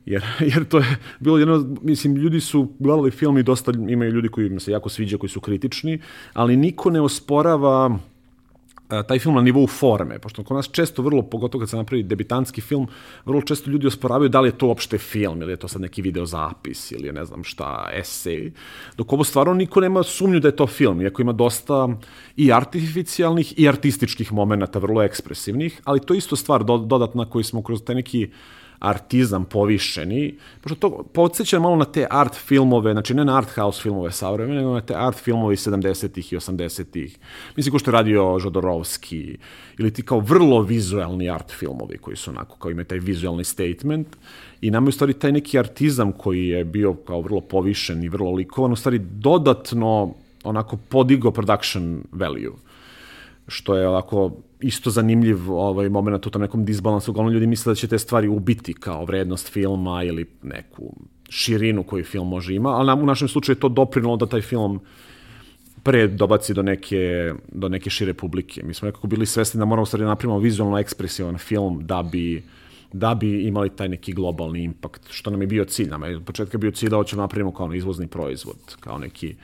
Speaker 2: Jer, jer to je bilo jedno, mislim, ljudi su gledali film i dosta imaju ljudi koji im se jako sviđa, koji su kritični, ali niko ne osporava taj film na nivou forme, pošto kod nas često vrlo, pogotovo kad se napravi debitanski film, vrlo često ljudi osporavaju da li je to uopšte film, ili je to sad neki video zapis, ili je ne znam šta, esej, dok ovo stvarno niko nema sumnju da je to film, iako ima dosta i artificijalnih i artističkih momenta, vrlo ekspresivnih, ali to je isto stvar dodatna koju smo kroz taj neki uh, artizam povišeni, pošto to podsjeća malo na te art filmove, znači ne na art house filmove savremene, nego na te art filmove iz 70-ih i 80-ih. Mislim, ko što je radio Žodorovski, ili ti kao vrlo vizualni art filmovi koji su onako, kao imaju taj vizualni statement. I nama je u stvari taj neki artizam koji je bio kao vrlo povišen i vrlo likovan, u stvari dodatno onako podigo production value što je ovako isto zanimljiv ovaj moment u tom nekom disbalansu. Uglavnom ljudi misle da će te stvari ubiti kao vrednost filma ili neku širinu koju film može ima, ali nam, u našem slučaju je to doprinalo da taj film pre dobaci do neke, do neke šire publike. Mi smo nekako bili svesni da moramo stvari da napravimo vizualno ekspresivan film da bi da bi imali taj neki globalni impakt, što nam je bio cilj. Nam je od početka bio cilj da hoćemo napravimo kao izvozni proizvod, kao neki,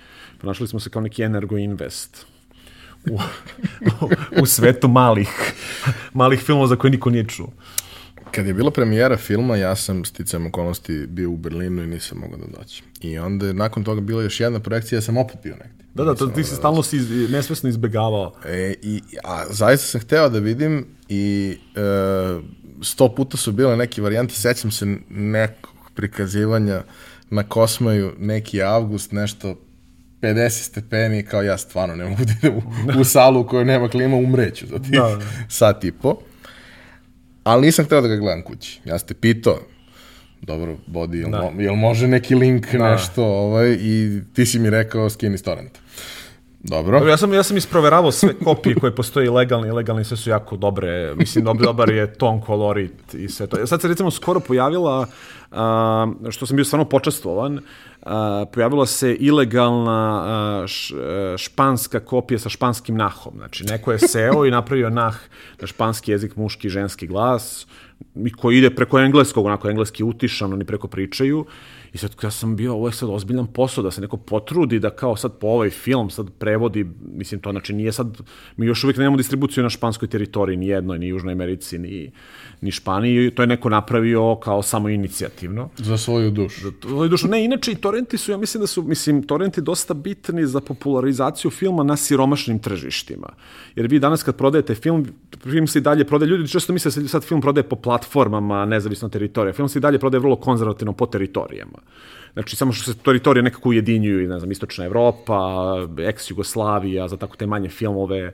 Speaker 2: ponašali smo se kao neki energo invest u, u, svetu malih, malih filmova za koje niko nije čuo.
Speaker 1: Kad je bila premijera filma, ja sam sticam okolnosti bio u Berlinu i nisam mogao da doći. I onda je nakon toga bila još jedna projekcija, ja sam opet bio negdje.
Speaker 2: Da, da, to, ti si da stalno si nesvesno izbegavao.
Speaker 1: E, i, a zaista sam hteo da vidim i e, sto puta su bile neke varijante, sećam se nekog prikazivanja na Kosmaju, neki avgust, nešto 50 stepeni, kao ja stvarno ne mogu da idem u, u salu u kojoj nema klima, umreću za ti da, da. sat i po. Ali nisam hteo da ga gledam kući. Ja ste pitao, dobro, Bodi, jel, da. mo, jel može neki link, da. nešto, ovaj, i ti si mi rekao skini iz torrenta. Dobro.
Speaker 2: Ja sam, ja sam isproveravao sve kopije koje postoje legalni i legalni, sve su jako dobre. Mislim, dobar, je ton, kolorit i sve to. Sad se recimo skoro pojavila, a, što sam bio stvarno počestvovan, a, pojavila se ilegalna a, š, španska kopija sa španskim nahom. Znači, neko je seo i napravio nah na španski jezik, muški, ženski glas, koji ide preko engleskog, onako engleski utišan, oni preko pričaju I sad ja sam bio, ovo je sad ozbiljan posao, da se neko potrudi da kao sad po ovaj film sad prevodi, mislim to znači nije sad, mi još uvijek nemamo distribuciju na španskoj teritoriji, ni jednoj, ni Južnoj Americi, ni, ni Španiji, to je neko napravio kao samo inicijativno.
Speaker 1: Za svoju dušu. Za
Speaker 2: svoju dušu. Ne, inače i torrenti su, ja mislim da su, mislim, torrenti dosta bitni za popularizaciju filma na siromašnim tržištima. Jer vi danas kad prodajete film, film se i dalje prodaje, ljudi često misle da se sad film prodaje po platformama, nezavisno teritorija. Film se i dalje prodaje vrlo konzervativno po teritorijama. Znači, samo što se teritorije nekako ujedinjuju, ne znam, Istočna Evropa, ex-Jugoslavija, za tako te manje filmove,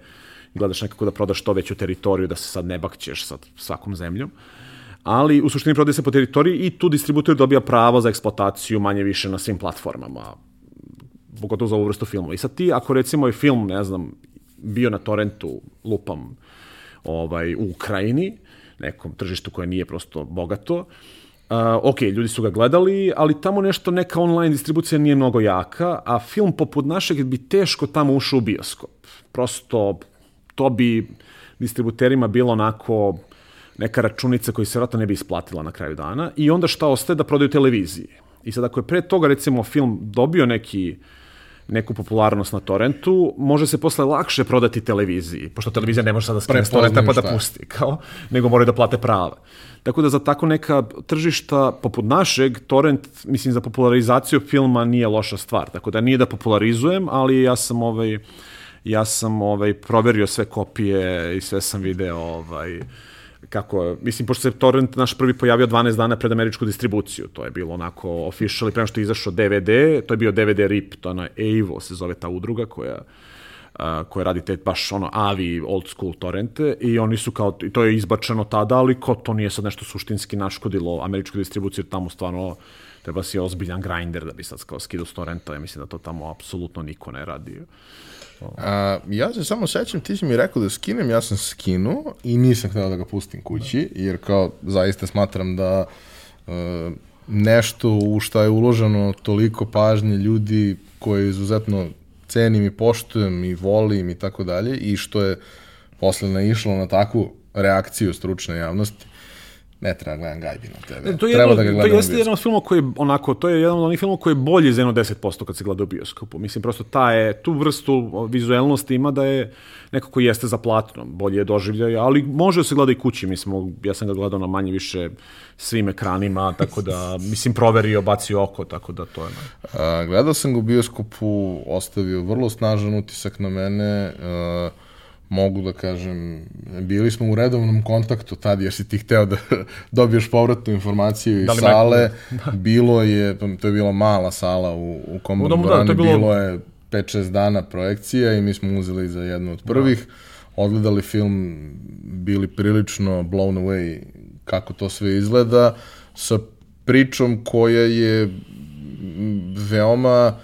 Speaker 2: gledaš nekako da prodaš to veću teritoriju, da se sad ne bakćeš sa svakom zemljom. Ali u suštini prodaje se po teritoriji i tu distributor dobija pravo za eksploataciju manje više na svim platformama. pogotovo za ovu vrstu filma. I sad ti, ako recimo je film, ne znam, bio na torrentu, lupam, ovaj, u Ukrajini, nekom tržištu koje nije prosto bogato, ok, ljudi su ga gledali, ali tamo nešto, neka online distribucija nije mnogo jaka, a film poput našeg bi teško tamo ušao u bioskop. Prosto, to bi distributerima bilo onako neka računica koja se vratno ne bi isplatila na kraju dana i onda šta ostaje da prodaju televizije. I sad ako je pre toga recimo film dobio neki neku popularnost na torrentu, može se posle lakše prodati televiziji, pošto televizija ne može sada skine s torrenta pa da pusti, kao, nego moraju da plate prava. Tako da za tako neka tržišta poput našeg, torrent, mislim, za popularizaciju filma nije loša stvar. Tako da nije da popularizujem, ali ja sam ovaj, ja sam ovaj, proverio sve kopije i sve sam video ovaj, kako, mislim, pošto se torrent naš prvi pojavio 12 dana pred američku distribuciju, to je bilo onako official i prema što je izašao DVD, to je bio DVD RIP, to je ono EIVO se zove ta udruga koja a, koja radi te baš ono avi old school torrente i oni su kao, i to je izbačeno tada, ali ko to nije sad nešto suštinski naškodilo američku distribuciju, tamo stvarno treba si ozbiljan grinder da bi sad kao skidu s torrenta, ja mislim da to tamo apsolutno niko ne radi.
Speaker 1: A, ja se samo sećam, ti si mi rekao da skinem, ja sam skinuo i nisam hteo da ga pustim kući, jer kao zaista smatram da uh, nešto u šta je uloženo toliko pažnje ljudi koje izuzetno cenim i poštujem i volim i tako dalje i što je posle naišlo na takvu reakciju stručne javnosti, ne treba da gledam Gajbi na TV.
Speaker 2: To je, treba da ga gledam to jeste jedan od filmova koji je, onako, to je jedan od onih filmova koji je bolji za jedno 10% kad se gleda u bioskopu. Mislim, prosto ta je, tu vrstu vizuelnosti ima da je neko koji jeste za platno, bolje je doživljaj, ali može da se gleda i kući, mislim, ja sam ga gledao na manje više svim ekranima, tako da, mislim, proverio, bacio oko, tako da to je...
Speaker 1: A, gledao sam ga u bioskopu, ostavio vrlo snažan utisak na mene, mogu da kažem, bili smo u redovnom kontaktu tad, jer si ti hteo da dobiješ povratnu informaciju iz da sale. Da. Bilo je, to je bila mala sala u, u Komod da, bilo... bilo je 5-6 dana projekcija i mi smo uzeli za jednu od prvih. Da. Odgledali film, bili prilično blown away kako to sve izgleda, sa pričom koja je veoma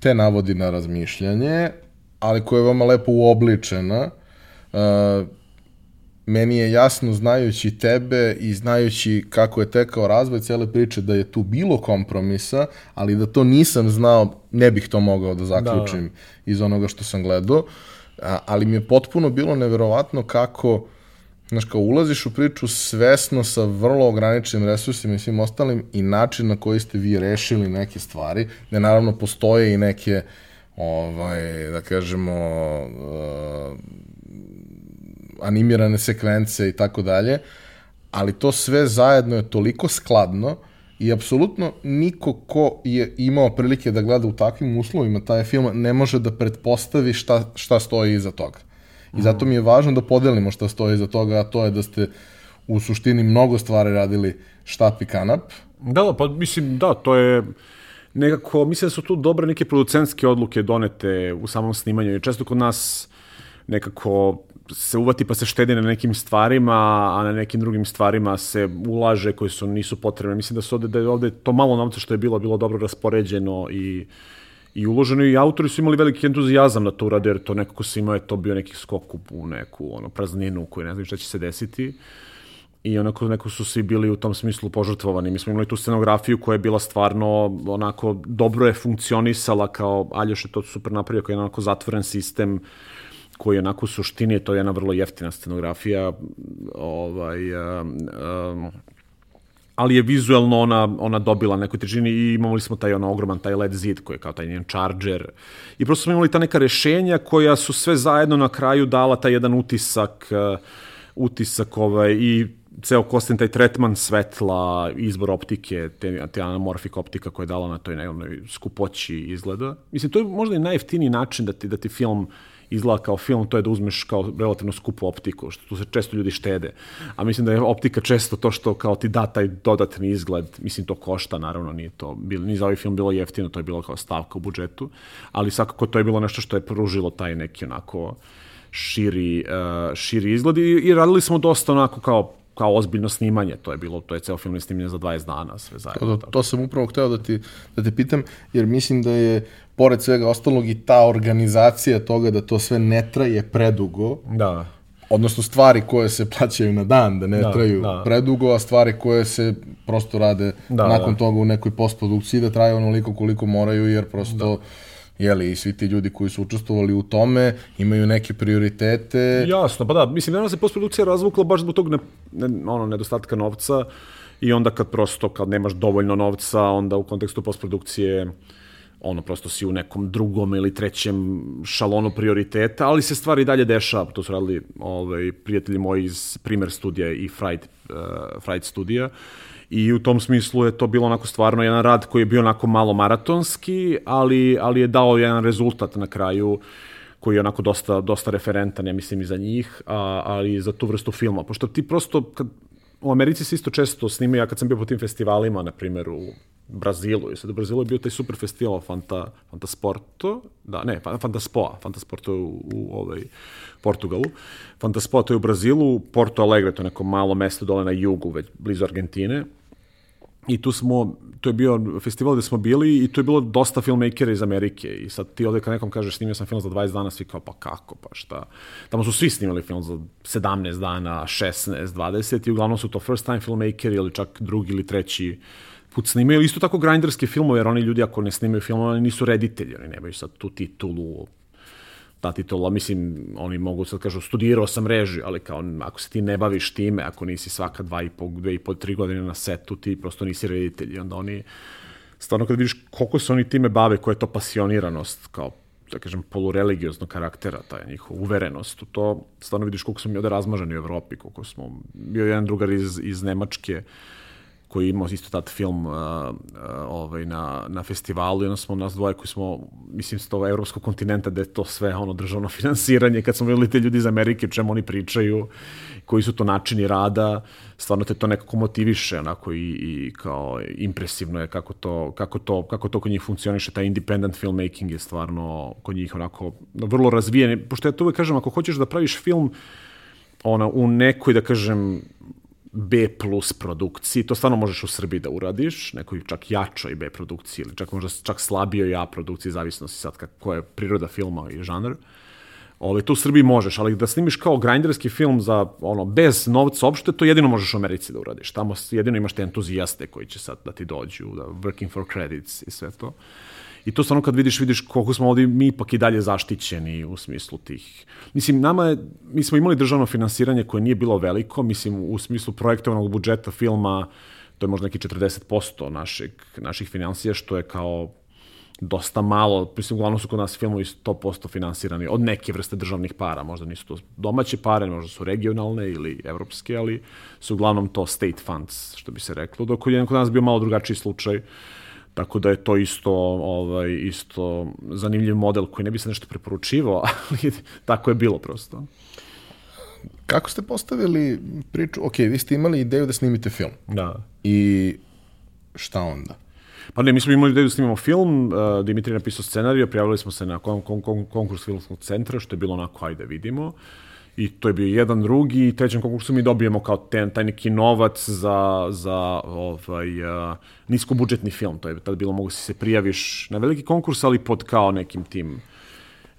Speaker 1: te navodi na razmišljanje, ali koja je veoma lepo uobličena. Uh, meni je jasno, znajući tebe i znajući kako je tekao razvoj cele priče, da je tu bilo kompromisa, ali da to nisam znao, ne bih to mogao da zaključim da. iz onoga što sam gledao. A, ali mi je potpuno bilo neverovatno kako znaš, kao ulaziš u priču svesno sa vrlo ograničenim resursima i svim ostalim i način na koji ste vi rešili neke stvari, gde naravno postoje i neke uh, ovaj, da kažemo, uh, animirane sekvence i tako dalje, ali to sve zajedno je toliko skladno i apsolutno niko ko je imao prilike da gleda u takvim uslovima taj film ne može da pretpostavi šta, šta stoji iza toga. I zato mi je važno da podelimo šta stoji iza toga, a to je da ste u suštini mnogo stvari radili štap i kanap.
Speaker 2: Da, da, pa mislim, da, to je nekako, mislim da su tu dobre neke producentske odluke donete u samom snimanju i često kod nas nekako se uvati pa se štedi na nekim stvarima, a na nekim drugim stvarima se ulaže koje su nisu potrebne. Mislim da su ovde, da je ovde to malo novca što je bilo, bilo dobro raspoređeno i i uloženo i autori su imali veliki entuzijazam da to urade, jer to nekako se imao je to bio neki skok u neku ono, prazninu koju ne znam šta će se desiti. Uh, i onako neko su svi bili u tom smislu požrtvovani. Mi smo imali tu scenografiju koja je bila stvarno onako dobro je funkcionisala kao Aljoš je to super napravio kao je onako zatvoren sistem koji je onako u suštini to je jedna vrlo jeftina scenografija ovaj, um, um, ali je vizuelno ona, ona dobila nekoj težini i imali smo taj ono ogroman taj LED zid koji je kao taj njen charger i prosto smo imali ta neka rešenja koja su sve zajedno na kraju dala taj jedan utisak uh, utisak ovaj, i ceo kostin taj tretman svetla, izbor optike, te, te anamorfik optika koja je dala na toj nekoj skupoći izgleda. Mislim, to je možda i najjeftiniji način da ti, da ti film izgleda kao film, to je da uzmeš kao relativno skupu optiku, što tu se često ljudi štede. A mislim da je optika često to što kao ti da taj dodatni izgled, mislim to košta, naravno nije to, bilo, ni za ovaj film bilo jeftino, to je bilo kao stavka u budžetu, ali svakako to je bilo nešto što je pružilo taj neki onako širi, uh, širi izgled i, i radili smo dosta onako kao kao ozbiljno snimanje, to je bilo, to je ceo film snimanje za 20 dana, sve zajedno.
Speaker 1: To, to sam upravo hteo da, ti, da te pitam, jer mislim da je, pored svega ostalog, i ta organizacija toga da to sve ne traje predugo,
Speaker 2: Da.
Speaker 1: odnosno stvari koje se plaćaju na dan, da ne
Speaker 2: Da,
Speaker 1: traju
Speaker 2: da.
Speaker 1: predugo, a stvari koje se prosto rade
Speaker 2: Da,
Speaker 1: nakon
Speaker 2: da.
Speaker 1: toga u nekoj postprodukciji da traju onoliko koliko moraju, jer prosto jeli, i svi ti ljudi koji su učestvovali u tome imaju neke prioritete.
Speaker 2: Jasno, pa da, mislim, danas se postprodukcija razvukla baš zbog tog ne, ne, ono, nedostatka novca i onda kad prosto, kad nemaš dovoljno novca, onda u kontekstu postprodukcije ono, prosto si u nekom drugom ili trećem šalonu prioriteta, ali se stvari dalje dešava. To su radili ovaj, prijatelji moji iz Primer studija i Fright, uh, Fright studija. I u tom smislu je to bilo onako stvarno jedan rad koji je bio onako malo maratonski, ali, ali je dao jedan rezultat na kraju koji je onako dosta, dosta referentan, ja mislim, i za njih, a, ali i za tu vrstu filma. Pošto ti prosto, kad, u Americi se isto često snimaju, ja kad sam bio po tim festivalima, na primjer u Brazilu, i sad u Brazilu je bio taj super festival Fanta, Fantasporto, da, ne, Fa- Fantaspoa, Fantasporto je u, u ovaj, Portugalu, Fantaspoa to je u Brazilu, Porto Alegre, to je neko malo mesto dole na jugu, već blizu Argentine, I tu smo, to je bio festival gde smo bili i tu je bilo dosta filmmakera iz Amerike i sad ti ovde kad nekom kažeš snimio sam film za 20 dana, svi kao pa kako, pa šta. Tamo su svi snimali film za 17 dana, 16, 20 i uglavnom su to first time filmmakeri ili čak drugi ili treći put snimaju. Isto tako grinderske filmove, jer oni ljudi ako ne snimaju filmove, oni nisu reditelji, oni nemaju sad tu titulu ta titula, mislim, oni mogu sad kažu, studirao sam režiju, ali kao, ako se ti ne baviš time, ako nisi svaka dva i po, dve i po, tri godine na setu, ti prosto nisi reditelj. I onda oni, stvarno kad vidiš koliko se oni time bave, koja je to pasioniranost, kao, da kažem, polureligioznog karaktera, ta njihova uverenost u to, stvarno vidiš koliko smo mi ovde razmaženi u Evropi, koliko smo, bio je jedan drugar iz, iz Nemačke, koji je imao isto tad film uh, ovaj, na, na festivalu i onda smo nas dvoje koji smo, mislim, s tog evropskog kontinenta gde je to sve ono državno finansiranje, kad smo videli te ljudi iz Amerike, čemu oni pričaju, koji su to načini rada, stvarno te to nekako motiviše, onako i, i kao impresivno je kako to, kako to, kako to kod njih funkcioniše, taj independent filmmaking je stvarno kod njih onako vrlo razvijen, pošto ja to uvek kažem, ako hoćeš da praviš film ona, u nekoj, da kažem, B plus produkciji, to stvarno možeš u Srbiji da uradiš, nekoj čak jačoj B produkciji ili čak možda čak slabijoj A produkciji, zavisno si sad kako je priroda filma i žanr. Ove, to u Srbiji možeš, ali da snimiš kao grinderski film za, ono, bez novca uopšte, to jedino možeš u Americi da uradiš. Tamo jedino imaš te entuzijaste koji će sad da ti dođu, da working for credits i sve to. I to stvarno kad vidiš, vidiš koliko smo ovdje mi ipak i dalje zaštićeni u smislu tih... Mislim, nama je, mi smo imali državno finansiranje koje nije bilo veliko, mislim, u smislu projektovanog budžeta filma, to je možda neki 40% našeg, naših financija, što je kao dosta malo, mislim, uglavnom su kod nas filmovi 100% finansirani od neke vrste državnih para, možda nisu to domaće pare, možda su regionalne ili evropske, ali su uglavnom to state funds, što bi se reklo, dok je kod nas bio malo drugačiji slučaj, Tako da je to isto, ovaj, isto zanimljiv model koji ne bi se nešto preporučivao, ali tako je bilo prosto.
Speaker 1: Kako ste postavili priču? Ok, vi ste imali ideju da snimite film.
Speaker 2: Da.
Speaker 1: I šta onda?
Speaker 2: Pa ne, mi smo imali ideju da snimamo film, uh, Dimitri je napisao scenariju, prijavili smo se na kon, kon, kon, konkurs filmskog centra, što je bilo onako, ajde vidimo. I to je bio jedan drugi, i trećem konkursu mi dobijemo kao ten, taj neki novac za, za ovaj, uh, niskobudžetni film. To je tad bilo, mogu si se prijaviš na veliki konkurs, ali pod kao nekim tim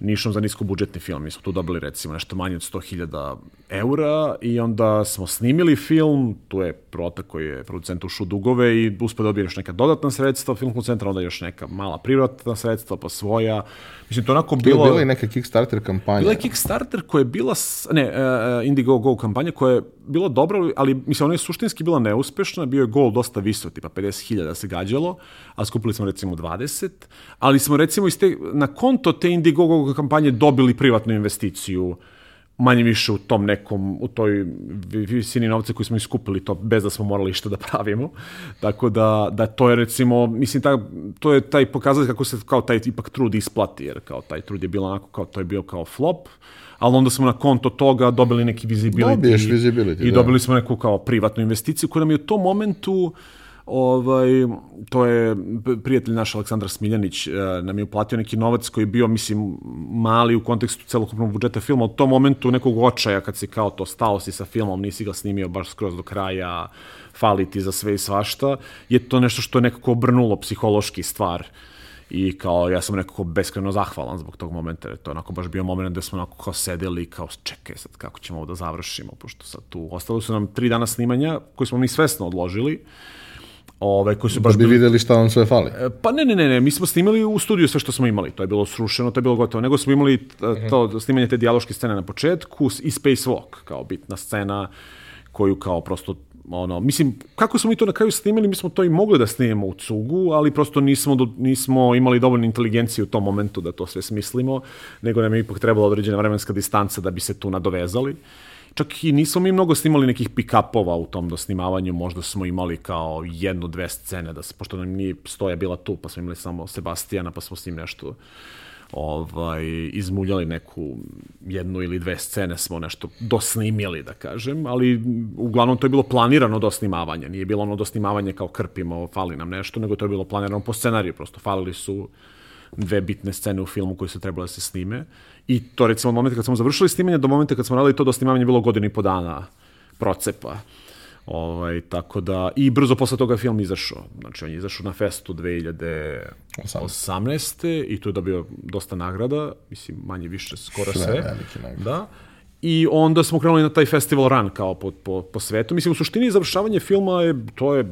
Speaker 2: nišom za niskobudžetni film. Mi smo tu dobili recimo nešto manje od 100.000 eura i onda smo snimili film, tu je Prota koji je producent ušao dugove i uspio da dobije još neka dodatna sredstva filmskog centra, onda još neka mala privatna sredstva, pa svoja. Mislim, to onako
Speaker 1: Bilo, bila je neka Kickstarter kampanja.
Speaker 2: Bila je Kickstarter koja je bila, ne, uh, Indiegogo kampanja koja je bila dobra, ali mislim, ona je suštinski bila neuspešna, bio je gol dosta visok, tipa 50.000 se gađalo, a skupili smo recimo 20, ali smo recimo iz te, na konto te Indiegogo kampanje dobili privatnu investiciju manje više u tom nekom, u toj vi- visini novca koju smo iskupili to bez da smo morali šta da pravimo. Tako da, da to je recimo, mislim, ta, to je taj pokazatelj kako se kao taj ipak trud isplati, jer kao taj trud je bilo onako, kao to je bio kao flop, ali onda smo na konto toga dobili neki visibility.
Speaker 1: Dobiješ visibility,
Speaker 2: I
Speaker 1: da.
Speaker 2: dobili smo neku kao privatnu investiciju koja nam je u tom momentu Ovaj, to je prijatelj naš Aleksandar Smiljanić uh, nam je uplatio neki novac koji je bio, mislim, mali u kontekstu celokupnog budžeta filma. U tom momentu nekog očaja kad si kao to stao si sa filmom, nisi ga snimio baš skroz do kraja, fali ti za sve i svašta, je to nešto što je nekako obrnulo psihološki stvar i kao ja sam nekako beskreno zahvalan zbog tog momenta, to je onako baš bio moment gde smo onako kao sedeli kao čekaj sad kako ćemo ovo da završimo, pošto sad tu ostalo su nam tri dana snimanja koje smo mi svesno odložili, Ove, koji su
Speaker 1: Da
Speaker 2: baš
Speaker 1: bi
Speaker 2: bili
Speaker 1: videli šta vam sve fali.
Speaker 2: E, Pa ne, ne, ne, ne, mi smo snimali u studiju sve što smo imali, to je bilo srušeno, to je bilo gotovo, nego smo imali e, to snimanje te dijaloške scene na početku i Space Walk, kao bitna scena koju kao prosto ono, mislim, kako smo mi to na kraju snimili, mi smo to i mogli da snimimo u cugu, ali prosto nismo, do, nismo imali dovoljno inteligencije u tom momentu da to sve smislimo, nego nam je ipak trebala određena vremenska distanca da bi se tu nadovezali. Čak i nismo mi mnogo snimali nekih pick-upova u tom dosnimavanju, možda smo imali kao jednu, dve scene, da pošto nam nije stoja bila tu, pa smo imali samo Sebastijana, pa smo s njim nešto ovaj, izmuljali neku jednu ili dve scene smo nešto dosnimili, da kažem, ali uglavnom to je bilo planirano dosnimavanje, nije bilo ono dosnimavanje kao krpimo, fali nam nešto, nego to je bilo planirano po scenariju, prosto falili su dve bitne scene u filmu koje su trebale da se snime i to recimo od momenta kad smo završili snimanje do momenta kad smo radili to dosnimavanje je bilo godinu i po dana procepa. Ovaj, tako da, i brzo posle toga je film izašao. Znači, on je izašao na festu 2018. i tu je dobio dosta nagrada, mislim, manje više, skoro
Speaker 1: Sve
Speaker 2: sve.
Speaker 1: velike nagrade.
Speaker 2: Da. I onda smo krenuli na taj festival run kao po, po, po svetu. Mislim, u suštini završavanje filma je, to je,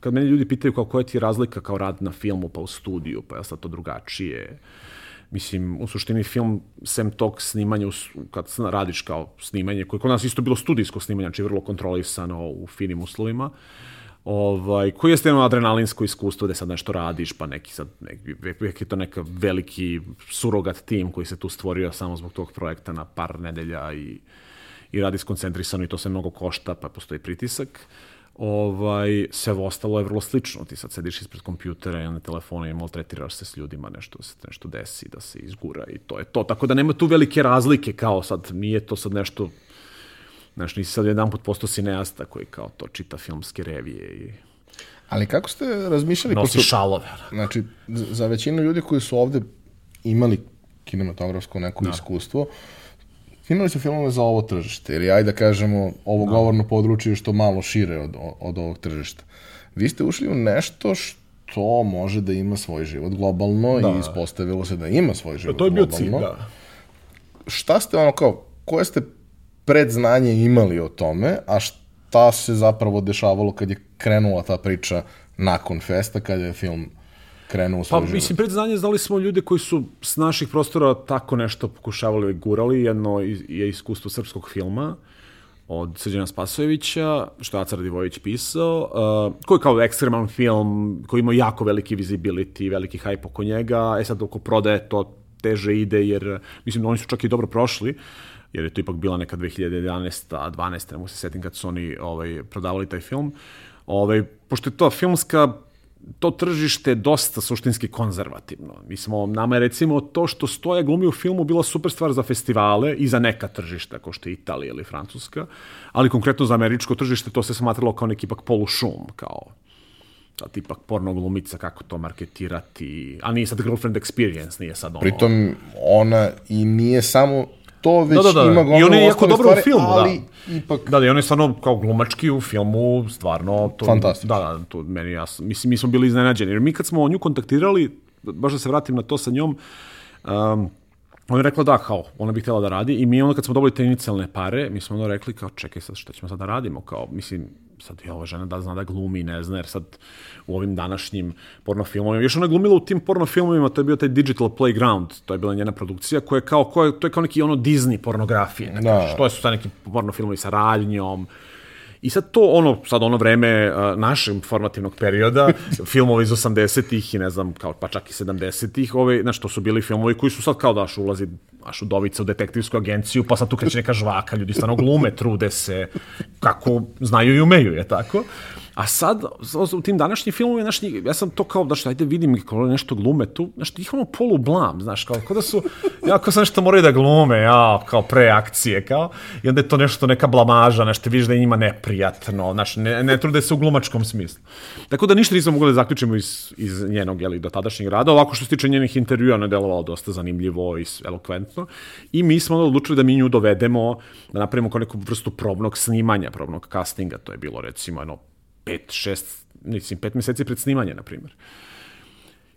Speaker 2: kad meni ljudi pitaju kao koja ti je razlika kao rad na filmu pa u studiju, pa je sad to drugačije. Mislim, u suštini film, sem tog snimanja, kad radiš kao snimanje, koje je kod nas isto bilo studijsko snimanje, znači vrlo kontrolisano u finim uslovima, ovaj, koji jeste jedno adrenalinsko iskustvo gde sad nešto radiš, pa neki sad, neki, uvijek je to neka veliki surogat tim koji se tu stvorio samo zbog tog projekta na par nedelja i, i radi skoncentrisano i to se mnogo košta, pa postoji pritisak. Ovaj, sve ostalo je vrlo slično. Ti sad sediš ispred kompjutera i na telefonu i maltretiraš se s ljudima, nešto se nešto desi, da se izgura i to je to. Tako da nema tu velike razlike kao sad, nije to sad nešto Znaš, nisi sad jedan put postao cineasta koji kao to čita filmske revije i
Speaker 1: Ali kako ste razmišljali?
Speaker 2: nosi
Speaker 1: pošto-
Speaker 2: šalove.
Speaker 1: Znači, z- za većinu ljudi koji su ovde imali kinematografsko neko
Speaker 2: Da.
Speaker 1: iskustvo, snimali su filmove za ovo tržište, ili ajde da kažemo, ovo govorno područje je što malo šire od, od ovog tržišta. Vi ste ušli u nešto što može da ima svoj život globalno
Speaker 2: Da.
Speaker 1: i ispostavilo se da ima svoj život
Speaker 2: To je bio
Speaker 1: globalno.
Speaker 2: cilj, da.
Speaker 1: Šta ste ono kao, koje ste predznanje imali o tome, a šta se zapravo dešavalo kad je krenula ta priča nakon festa, kad je film krenuo u
Speaker 2: Pa,
Speaker 1: svoj život?
Speaker 2: mislim, pred znanje znali smo ljude koji su s naših prostora tako nešto pokušavali i gurali. Jedno je iskustvo srpskog filma od Srđana Spasojevića, što je Aca Radivojević pisao, uh, koji je kao ekstreman film, koji ima jako veliki visibility, veliki hype oko njega. E sad, oko prodaje to teže ide, jer, mislim, oni su čak i dobro prošli, jer je to ipak bila neka 2011. 12. ne mogu se setim kad su oni ovaj, prodavali taj film. Ovaj, pošto je to filmska to tržište dosta suštinski konzervativno. Mi smo, nama je recimo to što stoje glumi u filmu bila super stvar za festivale i za neka tržišta, kao što je Italija ili Francuska, ali konkretno za američko tržište to se smatralo kao neki ipak polušum, kao sad ipak porno glumica, kako to marketirati, a nije sad girlfriend experience, nije sad ono...
Speaker 1: Pritom, ona i nije samo to, već
Speaker 2: Da, da, da.
Speaker 1: ima
Speaker 2: I
Speaker 1: gomilu
Speaker 2: on je jako dobro
Speaker 1: stvari,
Speaker 2: u filmu, da.
Speaker 1: ali ipak...
Speaker 2: Da, da, i on je stvarno kao glumački u filmu, stvarno... To,
Speaker 1: Fantastično.
Speaker 2: Da, da, to meni jasno. Mislim, mi smo bili iznenađeni. Jer mi kad smo nju kontaktirali, baš da se vratim na to sa njom, um, ona je rekla da, kao, ona bi htjela da radi i mi onda kad smo dobili te inicijalne pare, mi smo onda rekli kao, čekaj sad, šta ćemo sad da radimo, kao, mislim, sad je ova žena da zna da glumi, ne zna, jer sad u ovim današnjim porno filmovima, još ona glumila u tim porno filmovima, to je bio taj Digital Playground, to je bila njena produkcija, koja je kao, koja, to je kao neki ono Disney pornografije, da.
Speaker 1: Da.
Speaker 2: kažeš, to su sad neki porno filmovi sa radnjom, I sad to ono, sad ono vreme uh, našeg formativnog perioda, filmovi iz 80-ih i ne znam, kao, pa čak i 70-ih, ove, znaš, to su bili filmovi koji su sad kao daš ulazi naš udovica u detektivsku agenciju, pa sad tu kreće neka žvaka, ljudi stvarno glume, trude se, kako znaju i umeju, je tako? A sad, u tim današnjim filmovima, znaš, ja sam to kao, što, ajde vidim kao nešto glume tu, znaš, ih ono polu blam, znaš, kao, kao da su, ja kao sam nešto moraju da glume, ja, kao pre akcije, kao, i onda je to nešto, neka blamaža, nešto, vidiš da je njima prijatno, znaš, ne, ne trude se u glumačkom smislu. Tako da ništa nismo mogli da zaključimo iz, iz njenog, jeli, dotadašnjeg rada, ovako što se tiče njenih intervjua, ona je delovalo dosta zanimljivo i elokventno, i mi smo odlučili da mi nju dovedemo, da napravimo kao neku vrstu probnog snimanja, probnog castinga, to je bilo recimo jedno 5, 6, mislim, 5 meseci pred snimanje, na primjer.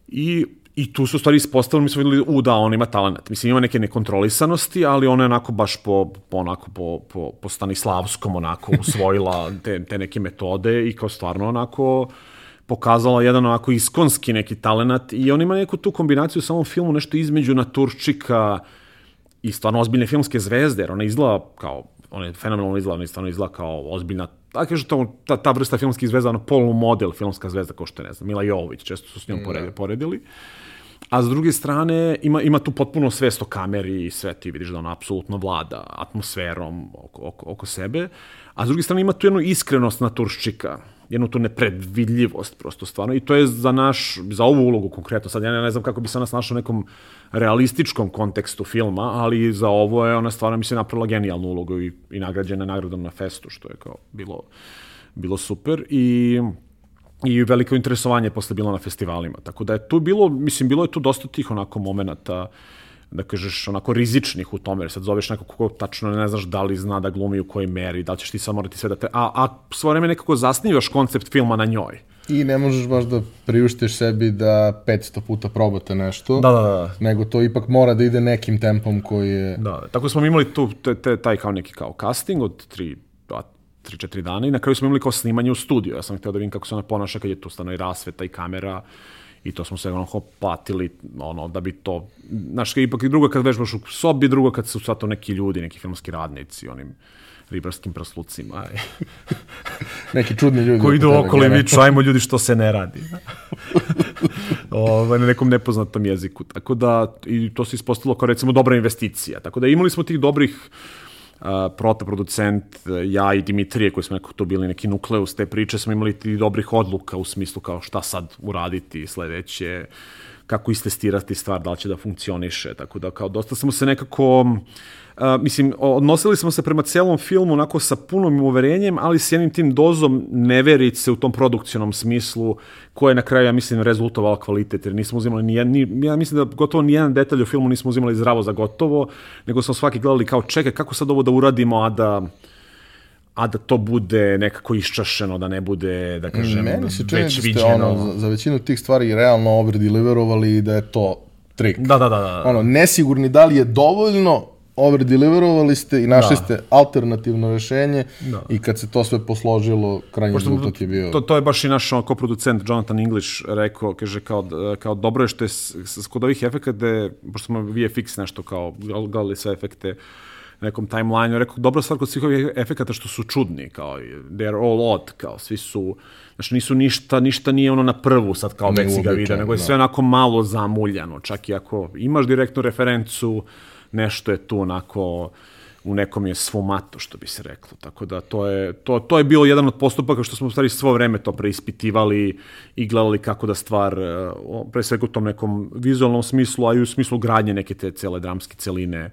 Speaker 2: I I tu su stvari ispostavili, mi smo videli, u da, ona ima talent. Mislim, ima neke nekontrolisanosti, ali ona je onako baš po, po onako, po, po, po Stanislavskom onako usvojila te, te neke metode i kao stvarno onako pokazala jedan onako iskonski neki talent i on ima neku tu kombinaciju u samom filmu, nešto između naturčika i stvarno ozbiljne filmske zvezde, jer ona izgleda kao, ona je fenomenalno izgleda, ona je stvarno izgleda kao ozbiljna da kažu to, ta, ta vrsta filmskih zvezda, ono polu model filmska zvezda, kao što je, ne znam, Mila Jovović, često su s njom poredili. poredili. A s druge strane, ima, ima tu potpuno svest o kameri i sve ti vidiš da ona apsolutno vlada atmosferom oko, oko, oko sebe. A s druge strane ima tu jednu iskrenost naturščika, jednu tu nepredvidljivost prosto stvarno. I to je za naš, za ovu ulogu konkretno, sad ja ne znam kako bi se nas našao u nekom realističkom kontekstu filma, ali za ovo je ona stvarno mi se napravila genijalnu ulogu i, i nagrađena nagradom na festu, što je kao bilo, bilo super. I i veliko interesovanje posle bilo na festivalima. Tako da je tu bilo, mislim, bilo je tu dosta tih onako momenata da kažeš, onako rizičnih u tome, jer sad zoveš nekog ko tačno ne znaš da li zna da glumi u kojoj meri, da li ćeš ti sad morati sve da te... A, a svo vreme nekako zasnivaš koncept filma na njoj.
Speaker 1: I ne možeš baš da priuštiš sebi da 500 puta probate nešto,
Speaker 2: da, da, da.
Speaker 1: nego to ipak mora da ide nekim tempom koji je...
Speaker 2: Da, tako smo imali tu te, te, taj kao neki kao casting od tri, 3-4 dana i na kraju smo imali kao snimanje u studiju. Ja sam htio da vidim kako se ona ponaša kad je tu stano i rasveta i kamera i to smo se onako patili ono, da bi to, znaš, ipak i drugo kad vežbaš u sobi, drugo kad su sad to neki ljudi, neki filmski radnici, onim ribarskim praslucima.
Speaker 1: neki čudni ljudi.
Speaker 2: Koji idu okolo i viču, ajmo ljudi što se ne radi. ovaj, na nekom nepoznatom jeziku. Tako da, i to se ispostavilo kao recimo dobra investicija. Tako da imali smo tih dobrih protoproducent, ja i Dimitrije koji smo nekako to bili neki nukleus te priče, smo imali ti dobrih odluka u smislu kao šta sad uraditi sledeće, kako istestirati stvar, da li će da funkcioniše, tako da kao dosta smo se nekako Uh, mislim, odnosili smo se prema celom filmu onako sa punom uverenjem, ali s jednim tim dozom neverice u tom produkcionom smislu, koje je na kraju, ja mislim, rezultovala kvalitet, jer nismo uzimali ni, ni ja mislim da gotovo ni jedan detalj u filmu nismo uzimali zdravo za gotovo, nego smo svaki gledali kao, čekaj, kako sad ovo da uradimo, a da a da to bude nekako iščašeno, da ne bude, da kažem,
Speaker 1: Meni se čini da ste viđeno. ono, za, za većinu tih stvari realno overdeliverovali i da je to trik.
Speaker 2: Da, da, da, da.
Speaker 1: Ono, nesigurni da li je dovoljno, overdeliverovali ste i našli da. ste alternativno rešenje da. i kad se to sve posložilo, krajnji Pošto, rezultat je bio...
Speaker 2: To, to je baš i naš koproducent Jonathan English rekao, kaže kao, kao dobro je što je kod ovih efekata, pošto smo VFX nešto kao gledali sve efekte, nekom timelineu, rekao, dobra stvar kod svih ovih efekata što su čudni, kao, they're all odd, kao, svi su, znači nisu ništa, ništa nije ono na prvu sad kao već si ga vidio, nego je da. sve onako malo zamuljano, čak i ako imaš direktnu referencu, nešto je tu onako u nekom je svumato, što bi se reklo. Tako da to je, to, to je bilo jedan od postupaka što smo u stvari svo vreme to preispitivali i gledali kako da stvar, e, pre svega u tom nekom vizualnom smislu, a i u smislu gradnje neke te cele dramske celine,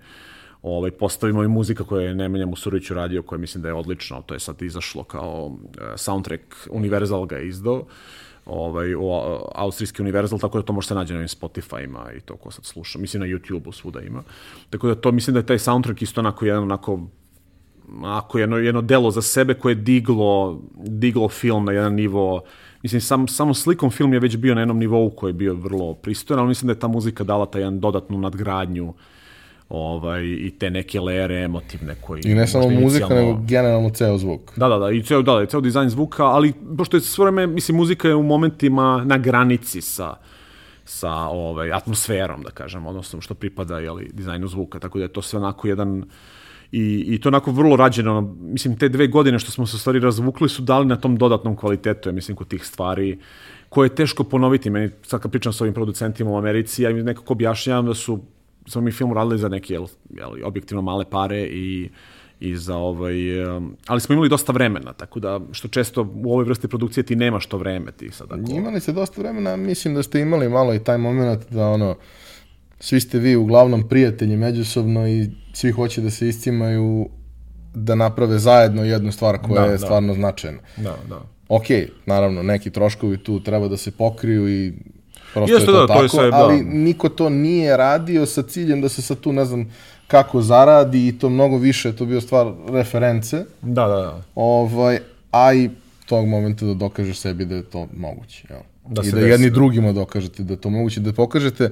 Speaker 2: ovaj, postavimo i muzika koja je Nemanja Musurić uradio, koja mislim da je odlična, to je sad izašlo kao uh, soundtrack, Universal ga je izdao, ovaj, o, austrijski Universal, tako da to može se nađe na ovim Spotify-ima i to ko sad sluša. Mislim na YouTube-u svuda ima. Tako da to, mislim da je taj soundtrack isto onako jedan onako ako jedno, jedno delo za sebe koje je diglo, diglo film na jedan nivo Mislim, sam, samo slikom film je već bio na jednom nivou koji je bio vrlo pristojan, ali mislim da je ta muzika dala taj jedan dodatnu nadgradnju uh, ovaj, i te neke lere emotivne koji...
Speaker 1: I ne samo muzika, nego generalno ceo zvuk.
Speaker 2: Da, da, da, i ceo, da, da, ceo dizajn zvuka, ali pošto je sve vreme, mislim, muzika je u momentima na granici sa sa ovaj, atmosferom, da kažem, odnosno što pripada jeli, dizajnu zvuka, tako da je to sve onako jedan i, i to onako vrlo rađeno, mislim, te dve godine što smo se stvari razvukli su dali na tom dodatnom kvalitetu, ja mislim, kod tih stvari, koje je teško ponoviti. Meni, sad kad pričam sa ovim producentima u Americi, ja im nekako objašnjavam da su smo mi film radili za neke, jel, jel, objektivno male pare i i za ovaj, ali smo imali dosta vremena, tako da što često u ovoj vrsti produkcije ti nemaš to vreme ti sad. Ako...
Speaker 1: Imali ste dosta vremena, mislim da ste imali malo i taj moment da ono, svi ste vi uglavnom prijatelji međusobno i svi hoće da se iscimaju da naprave zajedno jednu stvar koja
Speaker 2: Da,
Speaker 1: je
Speaker 2: da.
Speaker 1: stvarno značajna.
Speaker 2: Da, da.
Speaker 1: Ok, naravno, neki troškovi tu treba da se pokriju i prosto
Speaker 2: Jeste,
Speaker 1: je to
Speaker 2: da, to
Speaker 1: tako,
Speaker 2: je sve, da.
Speaker 1: ali niko to nije radio sa ciljem da se sad tu, ne znam, kako zaradi i to mnogo više, to bio stvar reference,
Speaker 2: Da, da, da.
Speaker 1: ovaj, a i tog momenta da dokažeš sebi da je to moguće. Jel?
Speaker 2: Da
Speaker 1: I da
Speaker 2: desi,
Speaker 1: jedni
Speaker 2: da.
Speaker 1: drugima dokažete da je to moguće, da pokažete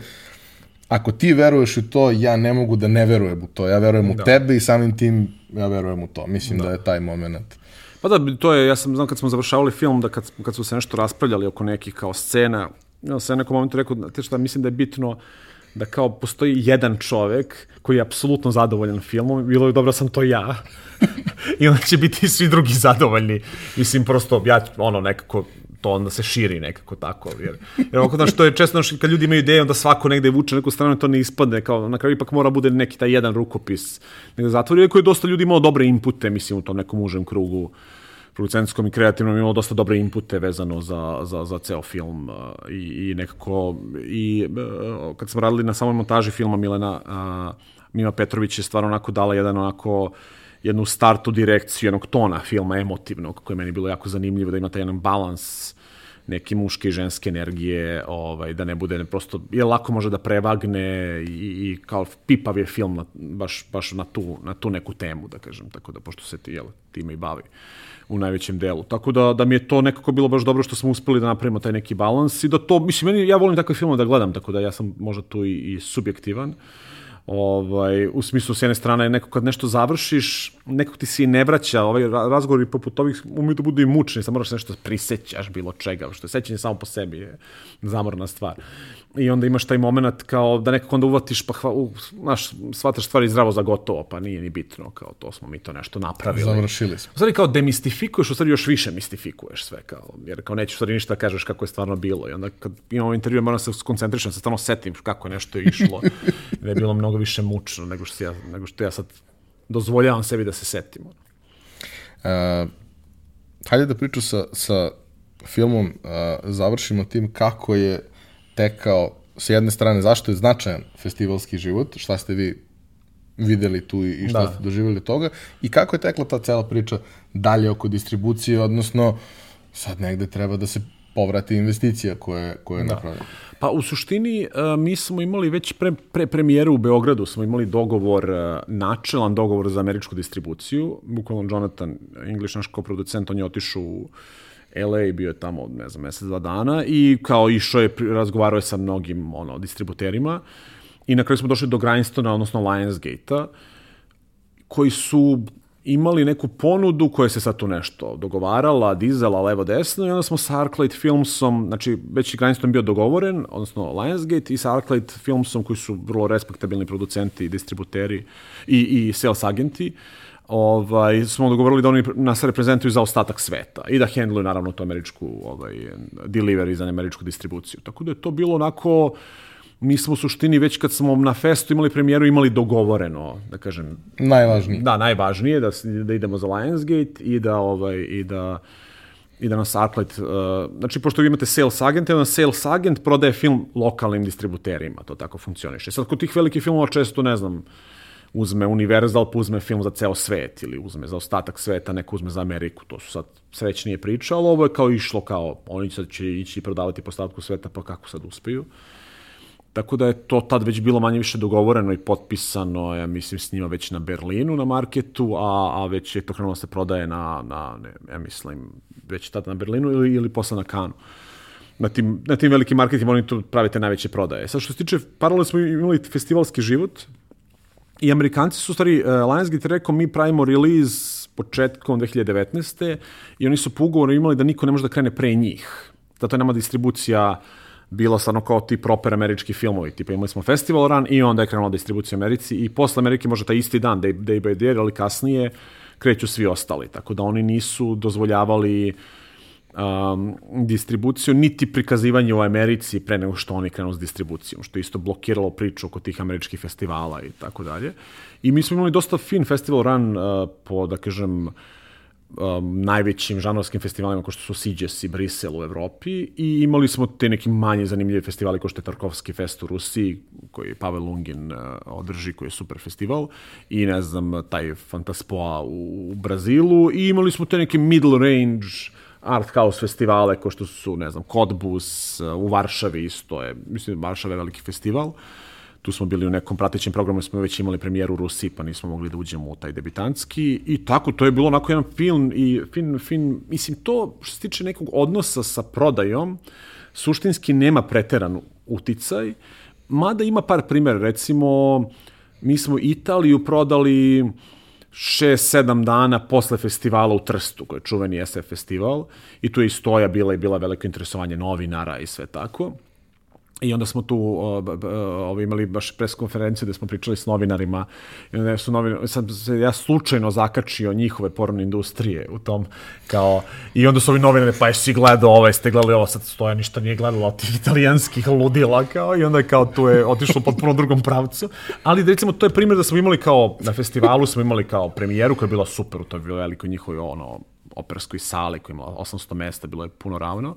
Speaker 1: ako ti veruješ u to, ja ne mogu da ne verujem u to. Ja verujem u tebe i samim tim ja verujem u to. Mislim da, je taj moment.
Speaker 2: Pa da, to je, ja sam, znam kad smo završavali film, da kad, kad su se nešto raspravljali oko nekih kao scena, ja sam u nekom momentu rekao, te šta, mislim da je bitno da kao postoji jedan čovek koji je apsolutno zadovoljan filmom, bilo je dobro da sam to ja. I onda će biti svi drugi zadovoljni. Mislim, prosto, ja ono nekako, to onda se širi nekako tako. Jer, jer ovako, znaš, to je često, znaš, kad ljudi imaju ideje, onda svako negde vuče na neku stranu, to ne ispadne, kao na kraju ipak mora bude neki taj jedan rukopis. Nego zatvori, iako je dosta ljudi imalo dobre inpute, mislim, u tom nekom užem krugu producentskom i kreativnom imalo dosta dobre inpute vezano za, za, za ceo film uh, i, i nekako i uh, kad smo radili na samoj montaži filma Milena uh, Mima Petrović je stvarno onako dala jedan onako jednu startu direkciju jednog tona filma emotivnog koje je meni bilo jako zanimljivo da ima taj jedan balans neke muške i ženske energije, ovaj, da ne bude ne prosto, je lako može da prevagne i, i kao pipav je film na, baš, baš na, tu, na tu neku temu, da kažem, tako da pošto se ti, jel, time i bavi u najvećem delu. Tako da, da mi je to nekako bilo baš dobro što smo uspeli da napravimo taj neki balans i da to, mislim, meni, ja volim takve filmove da gledam, tako da ja sam možda tu i, i subjektivan. Ovaj, u smislu, s jedne strane, neko kad nešto završiš, nekog ti se i ne vraća, ovaj ra- razgovori poput ovih umiju da budu i mučni, sad moraš nešto prisećaš bilo čega, što je sećanje samo po sebi je zamorna stvar. I onda imaš taj moment kao da nekako onda uvatiš, pa hva, u, znaš, shvataš stvari zdravo za gotovo, pa nije ni bitno, kao to smo mi to nešto napravili.
Speaker 1: Završili smo.
Speaker 2: U stvari kao demistifikuješ, u stvari još više mistifikuješ sve, kao, jer kao nećeš u stvari ništa da kažeš kako je stvarno bilo. I onda kad imamo intervju, moram se skoncentrišem, se stvarno setim kako je nešto išlo. da je bilo mnogo više mučno nego što, ja, nego što ja sad dozvoljavam sebi da se setim.
Speaker 1: Uh, hajde da priču sa, sa filmom uh, završimo tim kako je tekao s jedne strane zašto je značajan festivalski život, šta ste vi videli tu i šta
Speaker 2: Da.
Speaker 1: ste doživjeli toga i kako je tekla ta cela priča dalje oko distribucije, odnosno sad negde treba da se povrati investicija koja je, koja je napravljena.
Speaker 2: Pa u suštini e, mi smo imali već pre, pre premijeru u Beogradu, smo imali dogovor, e, načelan dogovor za američku distribuciju. Bukvalno Jonathan English, naš koproducent, on je otišao u LA, bio je tamo, ne znam, mesec, dva dana i kao išao je, razgovarao je sa mnogim ono, distributerima i na kraju smo došli do Grindstona, odnosno Lionsgate-a, koji su imali neku ponudu koja se sad tu nešto dogovarala, dizala levo desno i onda smo sa Arclight Filmsom, znači već je Grindstone bio dogovoren, odnosno Lionsgate i sa Arclight Filmsom koji su vrlo respektabilni producenti, distributeri i, i sales agenti, ovaj, smo dogovorili da oni nas reprezentuju za ostatak sveta i da handluju naravno tu američku ovaj, delivery za američku distribuciju. Tako da je to bilo onako mi smo u suštini već kad smo na festu imali premijeru imali dogovoreno, da kažem,
Speaker 1: Najvažnije.
Speaker 2: da, najvažnije da, da idemo za Lionsgate i da, ovaj, i da i da nas Arclight, uh, znači pošto vi imate sales agente, onda sales agent prodaje film lokalnim distributerima, to tako funkcioniše. Sad kod tih velikih filmova često, ne znam, uzme Universal, pa uzme film za ceo svet ili uzme za ostatak sveta, neko uzme za Ameriku, to su sad srećnije priče, ali ovo je kao išlo kao, oni sad će ići prodavati po ostatku sveta, pa kako sad uspeju. Tako da je to tad već bilo manje više dogovoreno i potpisano, ja mislim, s njima već na Berlinu na marketu, a, a već je to krenulo da se prodaje na, na ne, ja mislim, već tad na Berlinu ili, ili posle na Kanu. Na tim, na tim velikim marketima oni tu pravite najveće prodaje. Sad što se tiče, paralelno smo imali festivalski život i Amerikanci su u stvari, uh, Lionsgate rekao mi pravimo release početkom 2019. i oni su po ugovoru imali da niko ne može da krene pre njih. Zato je nama distribucija bila stvarno kao ti proper američki filmovi. Tipa imali smo festival run i onda je krenula distribucija u Americi i posle Amerike možda taj isti dan, day, day by day, ali kasnije kreću svi ostali. Tako da oni nisu dozvoljavali um, distribuciju, niti prikazivanje u Americi pre nego što oni krenu s distribucijom, što je isto blokiralo priču oko tih američkih festivala i tako dalje. I mi smo imali dosta fin festival run uh, po, da kažem, um, najvećim žanrovskim festivalima kao što su Siges i Brisel u Evropi i imali smo te neki manje zanimljive festivali kao što je Tarkovski fest u Rusiji koji Pavel Lungin uh, održi, koji je super festival i ne znam, taj Fantaspoa u, u Brazilu i imali smo te neke middle range art house festivale kao što su, ne znam, Kodbus, uh, u Varšavi isto je, mislim, Varšava je veliki festival. Uh, tu smo bili u nekom pratećem programu, smo već imali premijeru u Rusiji, pa nismo mogli da uđemo u taj debitanski i tako, to je bilo onako jedan film i fin, fin, mislim, to što se tiče nekog odnosa sa prodajom, suštinski nema preteran uticaj, mada ima par primjera, recimo, mi smo Italiju prodali 6-7 dana posle festivala u Trstu, koji je čuveni SF festival, i tu je i stoja bila i bila veliko interesovanje novinara i sve tako. I onda smo tu o, imali baš pres konferenciju gde smo pričali s novinarima. I onda su novinari, sam se ja slučajno zakačio njihove porno industrije u tom kao i onda su ovi novinari pa jesi gledao ovo, jeste gledali ovo, sad stoja ništa nije gledala od tih italijanskih ludila kao i onda kao tu je otišlo potpuno drugom pravcu. Ali da recimo to je primjer da smo imali kao na festivalu smo imali kao premijeru koja je bila super, to je bilo veliko njihovo ono operskoj sali koja imala 800 mesta, bilo je puno ravno.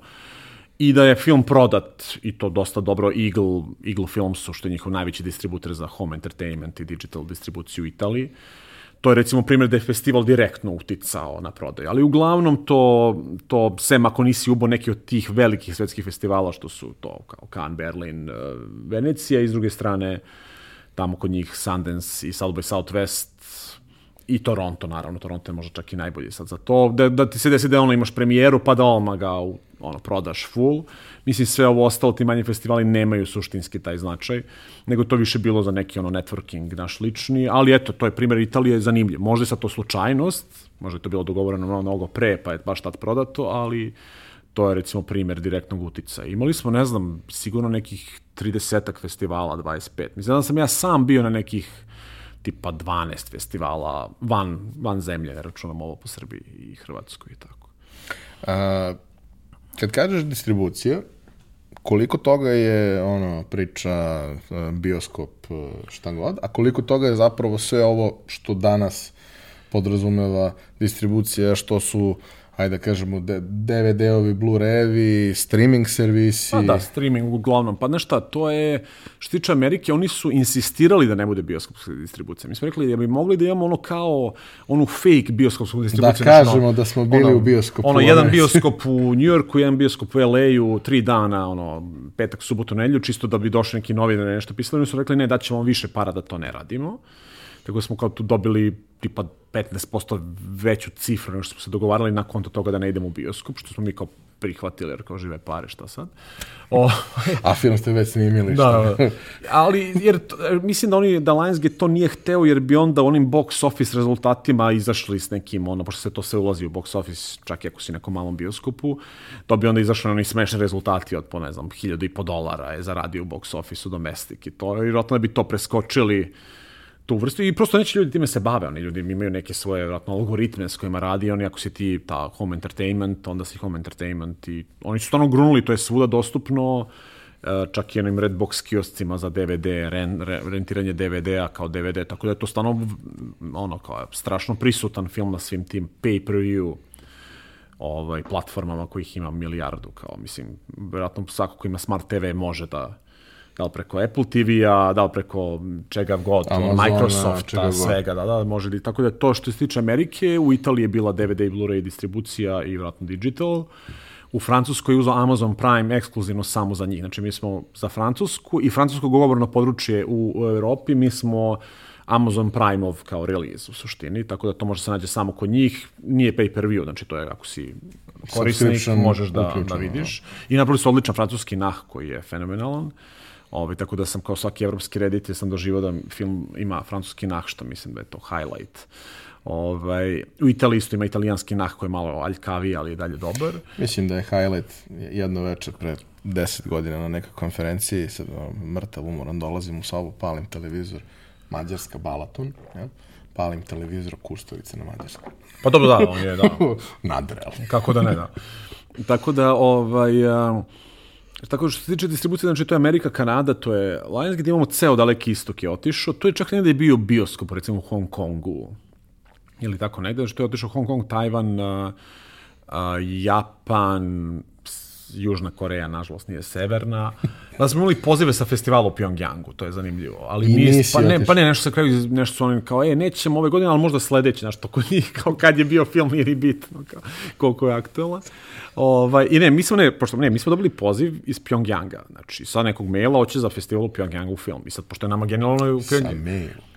Speaker 2: I da je film prodat i to dosta dobro Eagle, Eagle Filmsu, što je njihov najveći distributer za home entertainment i digital distribuciju u Italiji. To je recimo primjer da je festival direktno uticao na prodaju, ali uglavnom to, to sem ako nisi ubo neki od tih velikih svetskih festivala što su to kao Cannes, Berlin, eh, Venecija i s druge strane tamo kod njih Sundance i South by Southwest i Toronto, naravno, Toronto je možda čak i najbolji sad za to, da, da ti se desi da ono imaš premijeru, pa da oma ga u, ono, prodaš full. Mislim, sve ovo ostalo, ti manji festivali nemaju suštinski taj značaj, nego to više bilo za neki ono networking naš lični, ali eto, to je primjer Italije zanimljiv. Možda je sad to slučajnost, možda je to bilo dogovoreno mnogo, pre, pa je baš tad prodato, ali to je recimo primjer direktnog utica. Imali smo, ne znam, sigurno nekih 30 festivala, 25. Mislim da sam ja sam bio na nekih tipa 12 festivala van, van zemlje, računam ovo po Srbiji i Hrvatskoj i tako.
Speaker 1: A, kad kažeš distribucija, koliko toga je ono priča bioskop šta god, a koliko toga je zapravo sve ovo što danas podrazumeva distribucija, što su uh, ajde da kažemo, DVD-ovi, Blu-rayevi, streaming servisi.
Speaker 2: Pa da, streaming uglavnom. Pa znaš šta, to je, što tiče Amerike, oni su insistirali da ne bude bioskopska distribucija. Mi smo rekli da bi mogli da imamo ono kao, onu fake bioskopsku distribuciju.
Speaker 1: Da kažemo ono, da smo bili
Speaker 2: ono,
Speaker 1: u bioskopu.
Speaker 2: Ono, jedan bioskop u New Yorku, jedan bioskop u LA-u, tri dana, ono, petak, subotu, nedlju, čisto da bi došli neki novinar nešto pisali. Oni su rekli, ne, daćemo više para da to ne radimo. Tako da smo kao tu dobili tipa 15% veću cifru nego što smo se dogovarali na konto toga da ne idemo u bioskop, što smo mi kao prihvatili, jer kao žive pare, šta sad.
Speaker 1: O, A film ste već snimili,
Speaker 2: šta? Da, da. Ali, jer mislim da, oni, da Lionsgate to nije hteo, jer bi onda onim box office rezultatima izašli s nekim, ono, pošto se to sve ulazi u box office, čak i ako si nekom malom bioskopu, to bi onda izašli oni smešni rezultati od, po ne znam, hiljadu i po dolara je zaradio u box office u domestik i to, vjerojatno da bi to preskočili tu vrstu i prosto neće ljudi time se bave, oni ljudi imaju neke svoje vratno algoritme s kojima radi, oni ako si ti ta home entertainment, onda si home entertainment i oni su stvarno grunuli, to je svuda dostupno, e, čak i onim Redbox kioscima za DVD, ren, re, rentiranje DVD-a kao DVD, tako da je to stvarno ono kao strašno prisutan film na svim tim pay-per-view ovaj, platformama kojih ima milijardu, kao mislim, vjerojatno svako ko ima smart TV može da da li preko Apple TV-a, da li preko čega god, Amazona, Microsofta, svega, da, da, može da, tako da to što se tiče Amerike, u Italiji je bila DVD i Blu-ray distribucija i vratno digital, u Francuskoj je uzao Amazon Prime ekskluzivno samo za njih, znači mi smo za Francusku i francusko govorno područje u, u Evropi, mi smo Amazon Prime-ov kao release u suštini, tako da to može se nađe samo kod njih, nije pay-per-view, znači to je ako si korisnik, možeš da, da vidiš. I napravili su odličan francuski nah koji je fenomenalan. Uh, Ovaj, tako da sam kao svaki evropski reditelj sam doživao da film ima francuski nah, što mislim da je to highlight. Ovaj, u Italiji isto ima italijanski nah koji je malo aljkavi, ali je dalje dobar.
Speaker 1: Mislim da je highlight jedno večer pre 10 godina na nekoj konferenciji, sad mrtav umoran, dolazim u sobu, palim televizor, Mađarska Balaton, ja? palim televizor, Kustovica na Mađarsku.
Speaker 2: Pa dobro da, on je, da.
Speaker 1: Nadreal.
Speaker 2: Kako da ne, da. Tako da, ovaj, uh, Tako što se tiče distribucije, znači to je Amerika, Kanada, to je Lions gdje imamo ceo daleki istok je otišao. To je čak negdje bio bioskop, recimo u Hong Kongu. ili tako negde, što je otišao Hong Kong, Tajvan, uh, Japan, Južna Koreja, nažalost, nije severna. Da smo imali pozive sa festivala u Pyongyangu, to je zanimljivo. Ali
Speaker 1: I nisi
Speaker 2: pa ne, pa ne, nešto sa kraju, nešto su oni kao, e, nećemo ove godine, ali možda sledeće, znaš, to kod njih, kao kad je bio film, nije ni bitno, kao, koliko je aktualan. Ovaj, I ne, mi smo, ne, pošto, ne, mi smo dobili poziv iz Pyongyanga, znači, sa nekog maila, hoće za festival u Pyongyangu film. I sad, pošto je nama generalno u
Speaker 1: Sa
Speaker 2: Pyongyangu,
Speaker 1: mail.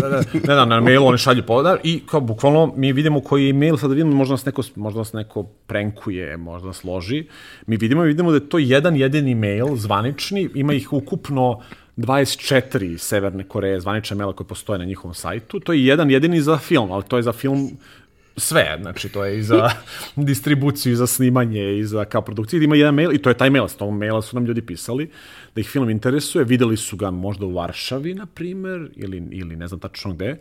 Speaker 2: Da, da, ne, da, na mailu oni šalju podar i kao bukvalno mi vidimo koji je mail, sad da vidimo, možda nas neko, možda nas neko prenkuje, možda nas loži. Mi vidimo i vidimo da je to jedan jedini mail, zvanični, ima ih ukupno 24 Severne Koreje, zvanične maila koje postoje na njihovom sajtu. To je jedan jedini za film, ali to je za film sve, znači to je i za distribuciju, i za snimanje, i za kao produkciju. Ima jedan mail i to je taj mail, s tom maila su nam ljudi pisali da ih film interesuje, videli su ga možda u Varšavi, na primer, ili, ili ne znam tačno gde.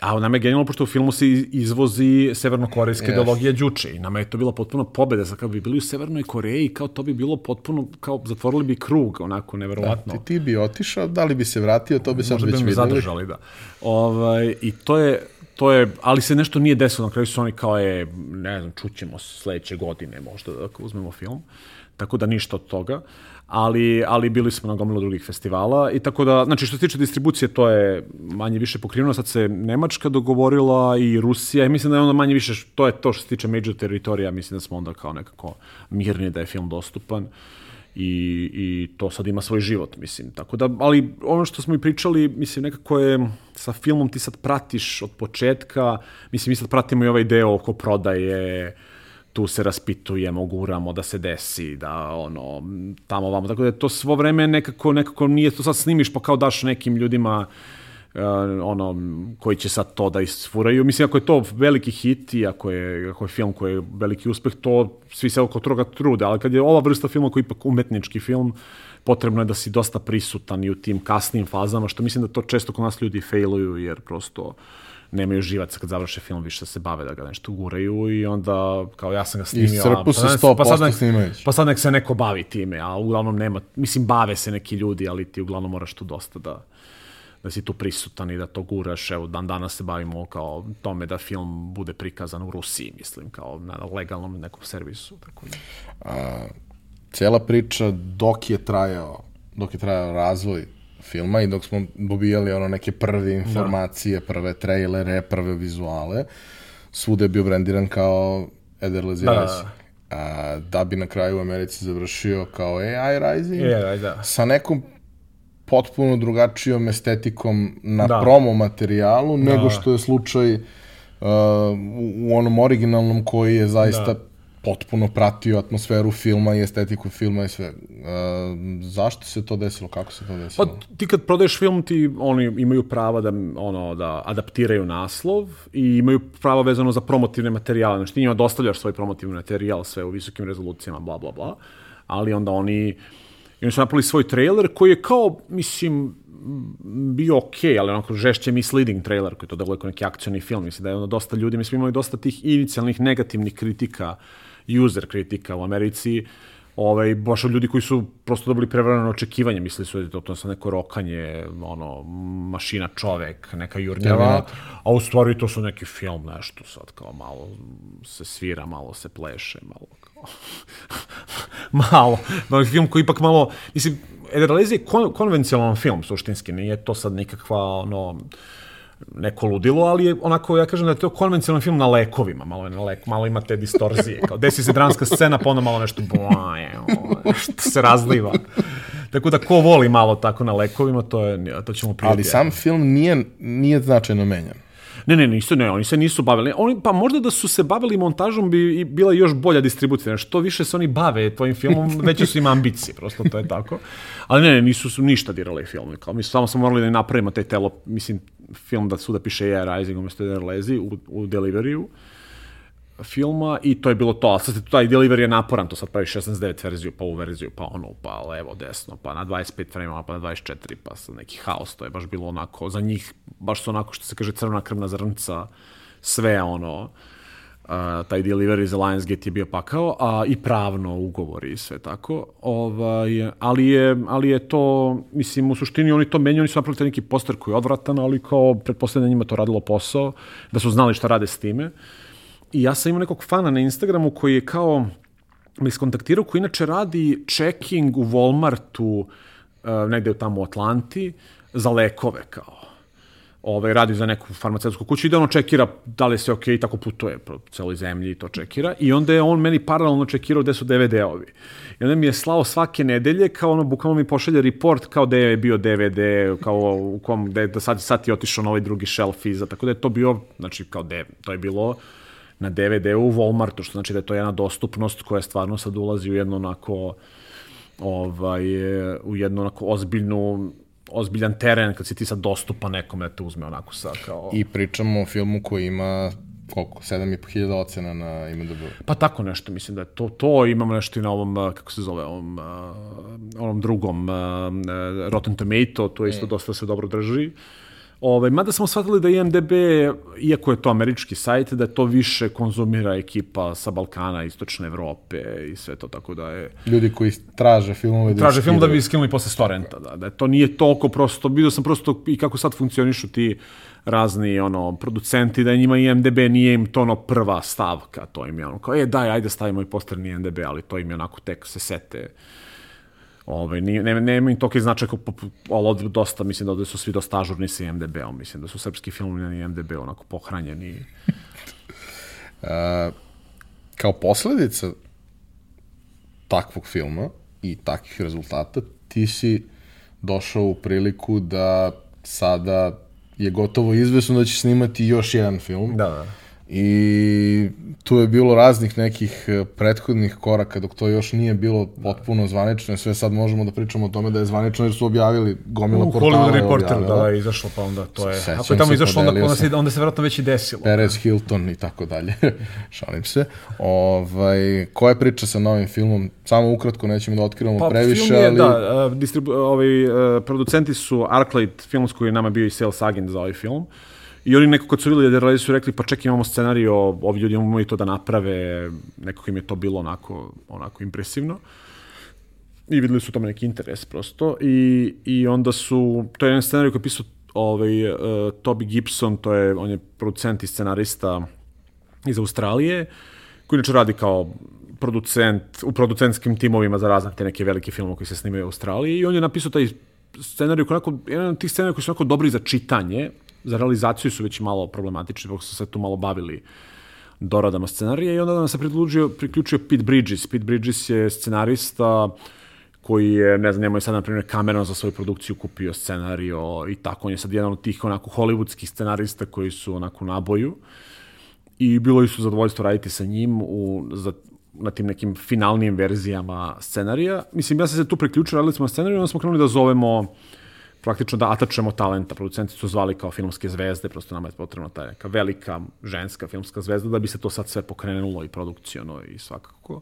Speaker 2: A nam je genijalno, pošto u filmu se iz- izvozi severnokorejska
Speaker 1: Yes.
Speaker 2: ideologija đuče i nama je to bila potpuno pobeda, za kao bi bili u Severnoj Koreji, kao to bi bilo potpuno, kao zatvorili bi krug, onako, neverovatno.
Speaker 1: Ti, ti bi otišao, da li bi se vratio, to bi sad
Speaker 2: Možda
Speaker 1: već
Speaker 2: bi me
Speaker 1: videli.
Speaker 2: zadržali, da. Ovaj, I to je, to je, ali se nešto nije desilo, na kraju su oni kao je, ne znam, čućemo sledeće godine možda da uzmemo film, tako da ništa od toga, ali, ali bili smo na gomilu drugih festivala i tako da, znači što se tiče distribucije, to je manje više pokriveno, sad se Nemačka dogovorila i Rusija i mislim da je onda manje više, to je to što se tiče major teritorija, mislim da smo onda kao nekako mirni da je film dostupan i, i to sad ima svoj život, mislim. Tako da, ali ono što smo i pričali, mislim, nekako je sa filmom ti sad pratiš od početka, mislim, mi sad pratimo i ovaj deo oko prodaje, tu se raspitujemo, guramo da se desi, da ono, tamo vamo, tako da to svo vreme nekako, nekako nije to sad snimiš pa kao daš nekim ljudima uh, ono, koji će sad to da isfuraju. Mislim, ako je to veliki hit i ako je, ako je film koji je veliki uspeh, to svi se oko toga trude, ali kad je ova vrsta filma koji je ipak umetnički film, potrebno je da si dosta prisutan i u tim kasnim fazama, što mislim da to često kod nas ljudi failuju, jer prosto nemaju živaca kad završe film, više se bave da ga nešto guraju i onda kao ja sam ga snimio.
Speaker 1: Iscrpu
Speaker 2: a-
Speaker 1: se
Speaker 2: pa-
Speaker 1: 100%
Speaker 2: pa sad nek-
Speaker 1: snimajući.
Speaker 2: Pa sad nek se neko bavi time, a uglavnom nema, mislim bave se neki ljudi, ali ti uglavnom moraš tu dosta da da si tu prisutan i da to guraš. Evo, dan danas se bavimo kao tome da film bude prikazan u Rusiji, mislim, kao na legalnom nekom servisu. Tako da.
Speaker 1: Cijela priča dok je trajao, dok je trajao razvoj filma i dok smo dobijali ono neke prve informacije, prve trailere, prve vizuale, svuda je bio brendiran kao Ederlezi
Speaker 2: Da, da,
Speaker 1: Rising. A, da bi na kraju u Americi završio kao AI Rising,
Speaker 2: Je, da.
Speaker 1: sa nekom potpuno drugačijom estetikom na
Speaker 2: Da.
Speaker 1: promo materijalu nego
Speaker 2: da.
Speaker 1: što je slučaj uh, u, onom originalnom koji je zaista
Speaker 2: Da.
Speaker 1: potpuno pratio atmosferu filma i estetiku filma i sve. Uh, zašto se to desilo? Kako se to
Speaker 2: Pa
Speaker 1: desilo?
Speaker 2: ti kad prodaješ film, ti oni imaju prava da ono da adaptiraju naslov i imaju prava vezano za promotivne materijale. Znači ti njima dostavljaš svoj promotivni materijal sve u visokim rezolucijama, bla bla bla. Ali onda oni i oni su napravili svoj trailer koji je kao, mislim, bio okej, okay, ali onako žešće misleading trailer koji je to kao neki akcioni film. Mislim da je ono dosta ljudi, mi smo imali dosta tih inicijalnih negativnih kritika, user kritika u Americi, ovaj, baš od ljudi koji su prosto dobili prevrano očekivanje, mislili su da je to, to sad neko rokanje, ono, mašina čovek, neka jurnjava, a u stvari to su neki film, nešto sad kao malo se svira, malo se pleše, malo. malo, malo film koji ipak malo, mislim, Ederlezi je kon, konvencionalan film, suštinski, nije to sad nikakva, ono, neko ludilo, ali je onako, ja kažem da je to konvencionalan film na lekovima, malo, je na lek, malo ima te distorzije, kao desi se dramska scena, pa onda malo nešto boje, što se razliva. Tako da ko voli malo tako na lekovima, to, je, to ćemo prijeti.
Speaker 1: Ali sam film nije, nije značajno menjan.
Speaker 2: Ne, ne, nisu, ne, oni se nisu bavili. Oni, pa možda da su se bavili montažom bi bila još bolja distribucija. Što više se oni bave tvojim filmom, veće su im ambicije, prosto to je tako. Ali ne, ne, nisu su ništa dirali film. Kao, mi samo smo morali da napravimo taj telo, mislim, film da su da piše Air Rising umjesto Air Lezi u, u Deliveryu filma i to je bilo to, a sad taj delivery je naporan, to sad pravi 16.9 verziju, pa ovu verziju, pa ono, pa levo, desno, pa na 25 frame pa na 24, pa sad neki haos, to je baš bilo onako, za njih, baš su onako, što se kaže, crvena krvna zrnca, sve ono, a, taj Delivery za Lionsgate je bio pakao, a i pravno ugovori i sve tako. Ovaj, ali, je, ali je to, mislim, u suštini oni to menjaju, oni su napravili neki poster koji je odvratan, ali kao pretpostavljeno njima to radilo posao, da su znali šta rade s time. I ja sam imao nekog fana na Instagramu koji je kao me iskontaktirao, koji inače radi checking u Walmartu, uh, negde tamo u Atlanti, za lekove kao ovaj, radi za neku farmaceutsku kuću i da ono čekira da li je sve okej okay, tako putuje po celoj zemlji i to čekira. I onda je on meni paralelno čekirao gde su DVD-ovi. I onda mi je slao svake nedelje, kao ono, bukvalno mi pošalje report kao da je bio DVD, kao u kom, da je da sad, sad je otišao na ovaj drugi shelf iza, tako da je to bio, znači, kao de, to je bilo na DVD-u u Walmartu, što znači da je to jedna dostupnost koja stvarno sad ulazi u jedno onako ovaj, u jednu onako ozbiljnu ozbiljan teren kad si ti sad dostupa nekome da te uzme onako sa kao...
Speaker 1: I pričamo o filmu koji ima koliko, 7.500 ocena na IMDb.
Speaker 2: Pa tako nešto, mislim da je to, to imamo nešto i na ovom, kako se zove, ovom, onom drugom Rotten Tomato, to isto mm. dosta se dobro drži. Uh, Ovaj, mada smo shvatili da IMDB, iako je to američki sajt, da to više konzumira ekipa sa Balkana, Istočne Evrope i sve to, tako da je...
Speaker 1: Ljudi koji traže filmove
Speaker 2: da Traže film da bi skinuli posle Storenta, da, da to nije toliko prosto, vidio sam prosto i kako sad funkcionišu ti razni ono producenti da njima IMDb nije im to ono prva stavka, to im je ono kao e daj ajde stavimo i poster na IMDb, ali to im je onako tek se sete Ovaj, nije, nema, nema im toki značaj, ali ovde dosta, mislim da ovde su svi dosta ažurni sa IMDB-om, mislim da su srpski filmi na IMDB onako pohranjeni.
Speaker 1: uh, kao posledica takvog filma i takvih rezultata, ti si došao u priliku da sada je gotovo izvesno da će snimati još jedan film.
Speaker 2: Da, da
Speaker 1: I tu je bilo raznih nekih e, prethodnih koraka dok to još nije bilo potpuno zvanično. Sve sad možemo da pričamo o tome da je zvanično jer su objavili gomila
Speaker 2: U
Speaker 1: portala.
Speaker 2: Hollywood Reporter, da, da, je izašlo pa onda to je. Sećam Ako je tamo izašlo, onda, onda, se, onda se verovatno već i desilo.
Speaker 1: Perez Hilton i tako dalje. Šalim se. Ovaj, koja je priča sa novim filmom? Samo ukratko, nećemo da otkrivamo pa, previše, film je,
Speaker 2: ali... Da, distribu, ovaj, uh, producenti su Arclight Films koji je nama bio i sales agent za ovaj film. Uh, I oni neko kad su videli da realizu su rekli pa čekaj imamo scenarij, ovi ljudi imamo i to da naprave, nekako im je to bilo onako, onako impresivno. I videli su tome neki interes prosto. I, i onda su, to je jedan scenarij koji je pisao ovaj, uh, Toby Gibson, to je, on je producent i scenarista iz Australije, koji inače radi kao producent, u producentskim timovima za razne te neke velike filmove koji se snimaju u Australiji i on je napisao taj scenarij onako, jedan od tih scenarija koji su onako dobri za čitanje, za realizaciju su već malo problematični, dok su se tu malo bavili doradama scenarija i onda nam se priključio, priključio Pete Bridges. Pete Bridges je scenarista koji je, ne znam, njemu je sad, na primjer, Cameron za svoju produkciju kupio scenario i tako. On je sad jedan od tih onako hollywoodskih scenarista koji su onako na boju. I bilo je su zadovoljstvo raditi sa njim u, za, na tim nekim finalnim verzijama scenarija. Mislim, ja sam se tu priključio, radili smo na scenariju, onda smo krenuli da zovemo praktično da atačemo talenta. Producenti su zvali kao filmske zvezde, prosto nama je potrebna ta neka velika ženska filmska zvezda da bi se to sad sve pokrenulo i produkciono i svakako.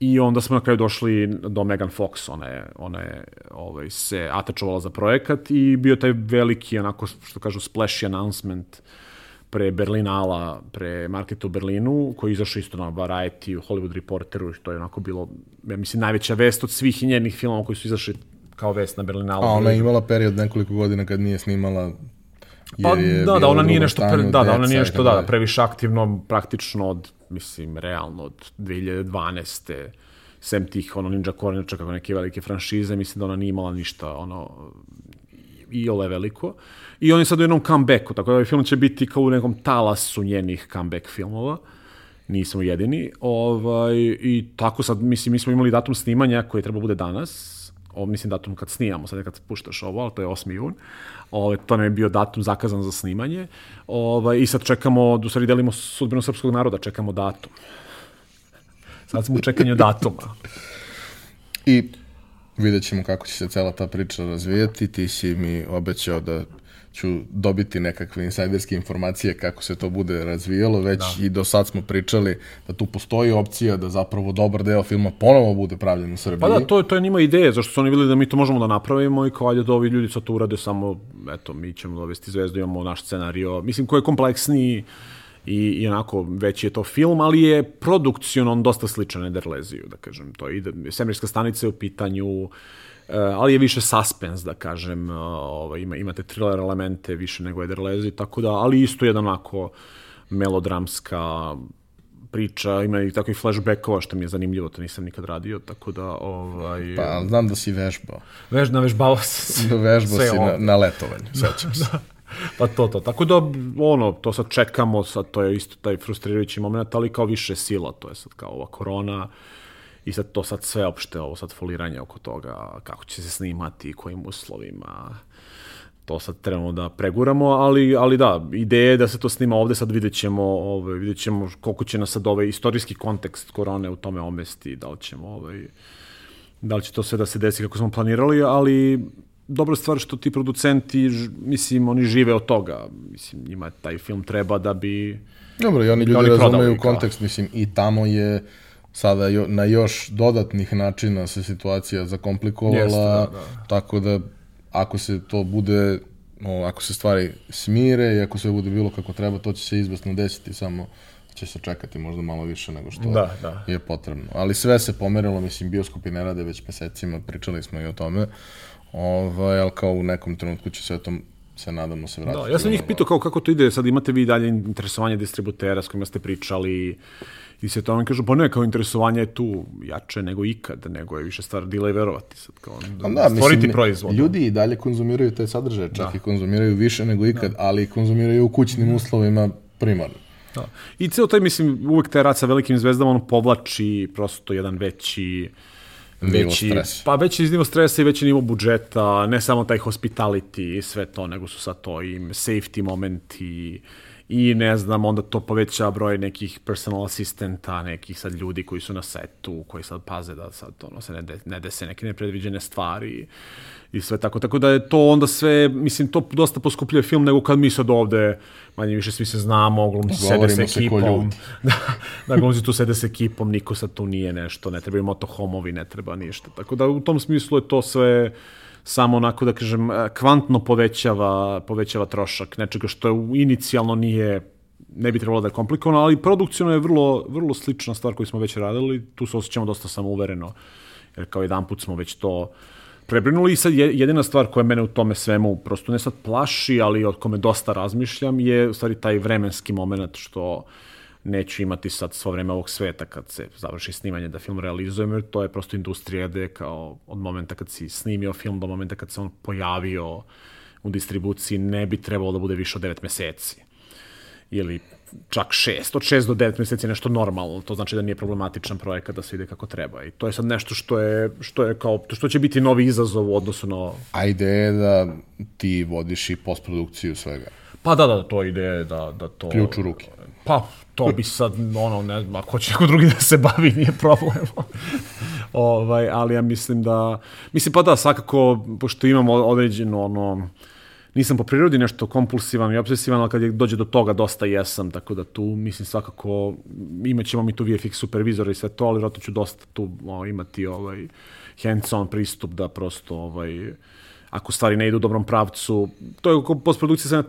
Speaker 2: I onda smo na kraju došli do Megan Fox, ona je, ona je ovaj, se atačovala za projekat i bio taj veliki, onako, što kažu, splashy announcement pre Berlinala, pre marketa u Berlinu, koji je izašao isto na Variety, u Hollywood Reporteru, što je onako bilo, ja mislim, najveća vest od svih njenih filmova koji su izašli kao vest na Berlinalu.
Speaker 1: A ona je imala period nekoliko godina kad nije snimala
Speaker 2: Pa da, da, ona nije nešto, pre, da, da, ona nije nešto, da, da, previše aktivno, praktično od, mislim, realno od 2012. sem tih, ono, Ninja Kornjača, kako neke velike franšize, mislim da ona nije imala ništa, ono, i ole veliko. I on je sad u jednom comebacku, tako da ovaj film će biti kao u nekom talasu njenih comeback filmova. Nismo jedini. Ovaj, I tako sad, mislim, mi smo imali datum snimanja koji treba bude danas, ovo mislim datum kad snimamo, sad kad puštaš ovo, ali to je 8. jun, Ove, to nam je bio datum zakazan za snimanje. Ove, I sad čekamo, do stvari delimo sudbenu srpskog naroda, čekamo datum. Sad smo u čekanju datuma.
Speaker 1: I vidjet ćemo kako će se cela ta priča razvijati. Ti si mi obećao da ću dobiti nekakve insajderske informacije kako se to bude razvijalo, već da. i do sad smo pričali da tu postoji opcija da zapravo dobar deo filma ponovo bude pravljen u Srbiji.
Speaker 2: Pa da, to, to je njima ideja, zašto su oni videli da mi to možemo da napravimo i kao ajde da ovi ljudi sad to urade samo, eto, mi ćemo dovesti zvezdu, imamo naš scenario, mislim, koji je kompleksniji i, i onako veći je to film, ali je produkcijno on dosta sličan Ederleziju, da kažem. To je, Semirska stanica je u pitanju, uh, ali je više suspens, da kažem, uh, ovaj, ima, imate thriller elemente više nego Ederlezi, tako da, ali isto jedan onako melodramska priča, ima i takvih flashbackova što mi je zanimljivo, to nisam nikad radio, tako da... Ovaj...
Speaker 1: Pa, znam da si vežbao.
Speaker 2: Vež, navežbao sam
Speaker 1: se. Vežbao si na, na letovanju, sećam se.
Speaker 2: da. Pa to, to. Tako da, ono, to sad čekamo, sad to je isto taj frustrirajući moment, ali kao više sila, to je sad kao ova korona, i sad to sad sve opšte, ovo sad foliranje oko toga, kako će se snimati, kojim uslovima, to sad trebamo da preguramo, ali, ali da, ideja je da se to snima ovde, sad vidjet ćemo, ovaj, vidjet ćemo koliko će nas sad ovaj istorijski kontekst korone u tome omesti, da li ćemo ovaj, da li će to sve da se desi kako smo planirali, ali dobra stvar što ti producenti, mislim, oni žive od toga. Mislim, njima taj film treba da bi...
Speaker 1: Dobro, i oni ljudi oni razumeju kontekst, mislim, i tamo je sada jo, na još dodatnih načina se situacija zakomplikovala, Jeste, da, da. tako da ako se to bude, o, ako se stvari smire i ako sve bude bilo kako treba, to će se izbasno desiti, samo će se čekati možda malo više nego što da, da. je potrebno. Ali sve se pomerilo, mislim, bioskopi ne rade već mesecima, pričali smo i o tome, ovaj, ali kao u nekom trenutku će sve to se nadamo se vratiti.
Speaker 2: Da, ja sam njih pitao kao kako to ide, sad imate vi dalje interesovanje distributera s kojima ste pričali i se to on kaže, pa ne, kao interesovanje je tu jače nego ikad, nego je više stvar dila i verovati sad, kao
Speaker 1: da, da stvoriti mislim, proizvod. Ljudi i dalje konzumiraju te sadržaje, čak da. i konzumiraju više nego ikad, da. ali konzumiraju u kućnim uslovima primarno.
Speaker 2: Da. I ceo taj, mislim, uvek taj rad sa velikim zvezdama, on povlači prosto jedan veći veći. Pa veći nivo stresa i veći nivo budžeta, ne samo taj hospitality i sve to, nego su sad to i safety momenti i ne znam, onda to poveća broj nekih personal asistenta, nekih sad ljudi koji su na setu, koji sad paze da sad ono se ne, de, ne dese neke nepredviđene stvari i sve tako. Tako da je to onda sve, mislim, to dosta poskupljuje film nego kad mi sad ovde, manje više svi se znamo, glumci sede sa ekipom. da, da glumci tu sede sa ekipom, niko sad tu nije nešto, ne trebaju motohomovi, ne treba ništa. Tako da u tom smislu je to sve samo onako da kažem kvantno povećava, povećava trošak nečega što je inicijalno nije ne bi trebalo da je komplikovano, ali produkcijno je vrlo, vrlo slična stvar koju smo već radili, tu se osjećamo dosta samouvereno, jer kao jedan put smo već to prebrinuli. I sad jedina stvar koja mene u tome svemu prosto ne sad plaši, ali od kome dosta razmišljam je u stvari taj vremenski moment što uh, neću imati sad svo vreme ovog sveta kad se završi snimanje da film realizujem, jer to je prosto industrija gde kao od momenta kad si snimio film do momenta kad se on pojavio u distribuciji ne bi trebalo da bude više od 9 meseci. Ili čak 6, od 6 do 9 meseci je nešto normalno, to znači da nije problematičan projekat da se ide kako treba. I to je sad nešto što je, što je kao, što će biti novi izazov u odnosu na...
Speaker 1: A ideja je da ti vodiš i postprodukciju svega.
Speaker 2: Pa da, da, to ide da, da to...
Speaker 1: Ključ u ruke.
Speaker 2: Pa, to bi sad, ono, ne znam, ako će neko drugi da se bavi, nije problem. ovaj, ali ja mislim da, mislim pa da, svakako, pošto imamo određeno, ono, nisam po prirodi nešto kompulsivan i obsesivan, ali kad je dođe do toga dosta jesam, tako da tu mislim svakako imat ćemo mi tu VFX supervizora i sve to, ali vratno ću dosta tu o, imati ovaj hands-on pristup da prosto ovaj, ako stvari ne idu u dobrom pravcu, to je postprodukcija se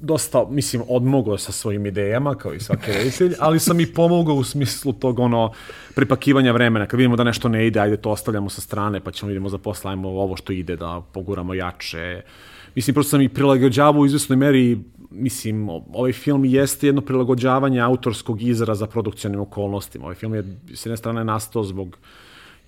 Speaker 2: dosta, mislim, odmogao sa svojim idejama, kao i svaki reditelj, ali sam i pomogao u smislu tog, ono, pripakivanja vremena. Kad vidimo da nešto ne ide, ajde to ostavljamo sa strane, pa ćemo vidimo za ovo što ide, da poguramo jače. Mislim, prosto sam i prilagođavao u izvesnoj meri, mislim, ovaj film jeste jedno prilagođavanje autorskog izraza produkcionim okolnostima. Ovaj film je, s jedne strane, nastao zbog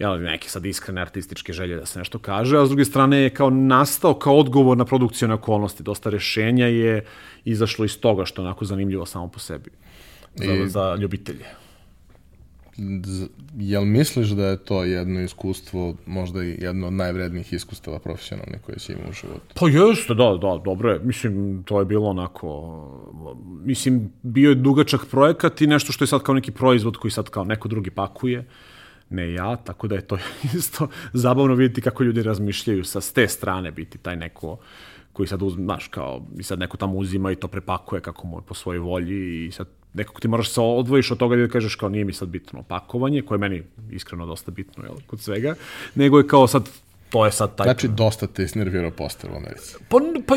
Speaker 2: jel, neke sad iskrene artističke želje da se nešto kaže, a s druge strane je kao nastao kao odgovor na produkcijone okolnosti. Dosta rešenja je izašlo iz toga što je onako zanimljivo samo po sebi za, I, za ljubitelje.
Speaker 1: Jel misliš da je to jedno iskustvo, možda i jedno od najvrednijih iskustava profesionalnih koje si imao u životu?
Speaker 2: Pa jeste, da, da, dobro je. Mislim, to je bilo onako, mislim, bio je dugačak projekat i nešto što je sad kao neki proizvod koji sad kao neko drugi pakuje. Uh, ne ja, tako da je to isto zabavno vidjeti kako ljudi razmišljaju sa s te strane biti taj neko koji sad uzme, znaš, kao, i sad neko tamo uzima i to prepakuje kako mu je po svojoj volji i sad nekako ti moraš se odvojiš od toga da kažeš kao nije mi sad bitno pakovanje, koje je meni iskreno dosta bitno jel, kod svega, nego je kao sad to je sad taj...
Speaker 1: Znači, dosta te isnervirao poster u Americi.
Speaker 2: Pa, pa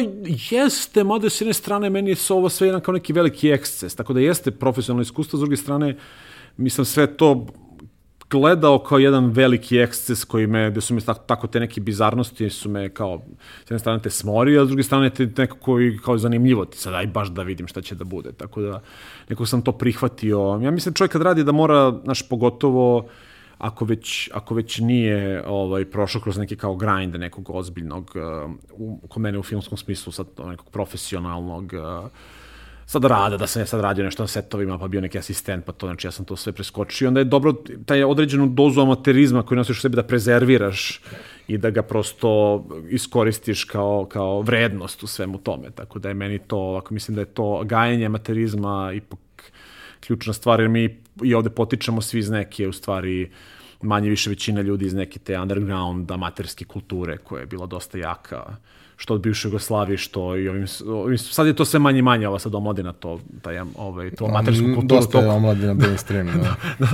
Speaker 2: jeste, mada s jedne strane meni je ovo sve jedan kao neki veliki eksces, tako da jeste profesionalno iskustvo, s druge strane, mislim, sve to gledao kao jedan veliki eksces koji me, gde su me tako, tako te neke bizarnosti su me kao, s jedne strane te smori, a s druge strane te neko koji kao zanimljivo ti sad, aj baš da vidim šta će da bude. Tako da, neko sam to prihvatio. Ja mislim, čovjek kad radi da mora, znaš, pogotovo, ako već, ako već nije ovaj, prošao kroz neki kao grind nekog ozbiljnog, uh, u, kod mene u filmskom smislu, sad nekog profesionalnog, uh, sad rada, da sam ja sad radio nešto na setovima, pa bio neki asistent, pa to, znači ja sam to sve preskočio. Onda je dobro taj određenu dozu amaterizma koju nosiš u sebi da prezerviraš i da ga prosto iskoristiš kao, kao vrednost u svemu tome. Tako da je meni to, ako mislim da je to gajanje amaterizma ipak ključna stvar, jer mi i ovde potičemo svi iz neke, u stvari, manje više većina ljudi iz neke te underground amaterske kulture koja je bila dosta jaka što od bivše Jugoslavije, što i ovim, ovim, sad je to sve manje i manje, ova sad omladina, to, taj, ovaj, to amatersku kulturu.
Speaker 1: Dosta je omladina mainstream, da.
Speaker 2: da.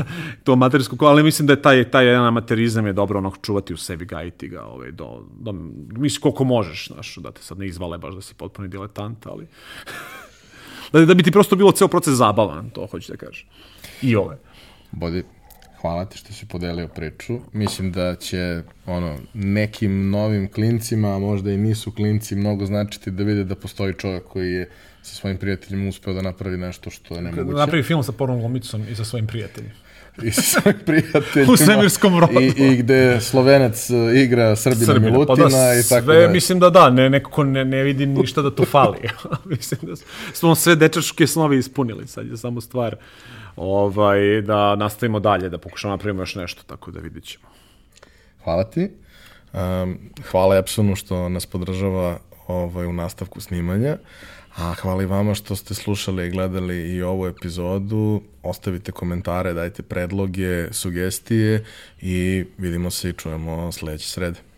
Speaker 2: to amatersku, ali mislim da je taj, taj jedan amaterizam je dobro onog čuvati u sebi, gajiti ga, ovaj, do, do, misli koliko možeš, znaš, da te sad ne izvale baš da si potpuni diletant, ali... da, da bi ti prosto bilo ceo proces zabavan, to hoću da kažem. I ove.
Speaker 1: Bodi, hvala ti što si podelio priču. Mislim da će ono, nekim novim klincima, a možda i nisu klinci, mnogo značiti da vide da postoji čovjek koji je sa svojim prijateljima uspeo da napravi nešto što je nemoguće. Da
Speaker 2: napravi film sa pornom glumicom i sa svojim prijateljima.
Speaker 1: I sa svojim prijateljima.
Speaker 2: U svemirskom rodu.
Speaker 1: I, I gde Slovenac uh, igra Srbina, Srbina Milutina pa da, i tako
Speaker 2: sve, da. Mislim da da, ne, nekako ne, ne vidim ništa da to fali. mislim da smo sve dečačke snovi ispunili, sad je samo stvar ovaj, da nastavimo dalje, da pokušamo napravimo još nešto, tako da vidit ćemo.
Speaker 1: Hvala ti. Um, hvala Epsonu što nas podržava ovaj, u nastavku snimanja. A hvala i vama što ste slušali i gledali i ovu epizodu. Ostavite komentare, dajte predloge, sugestije i vidimo se i čujemo sledeće srede.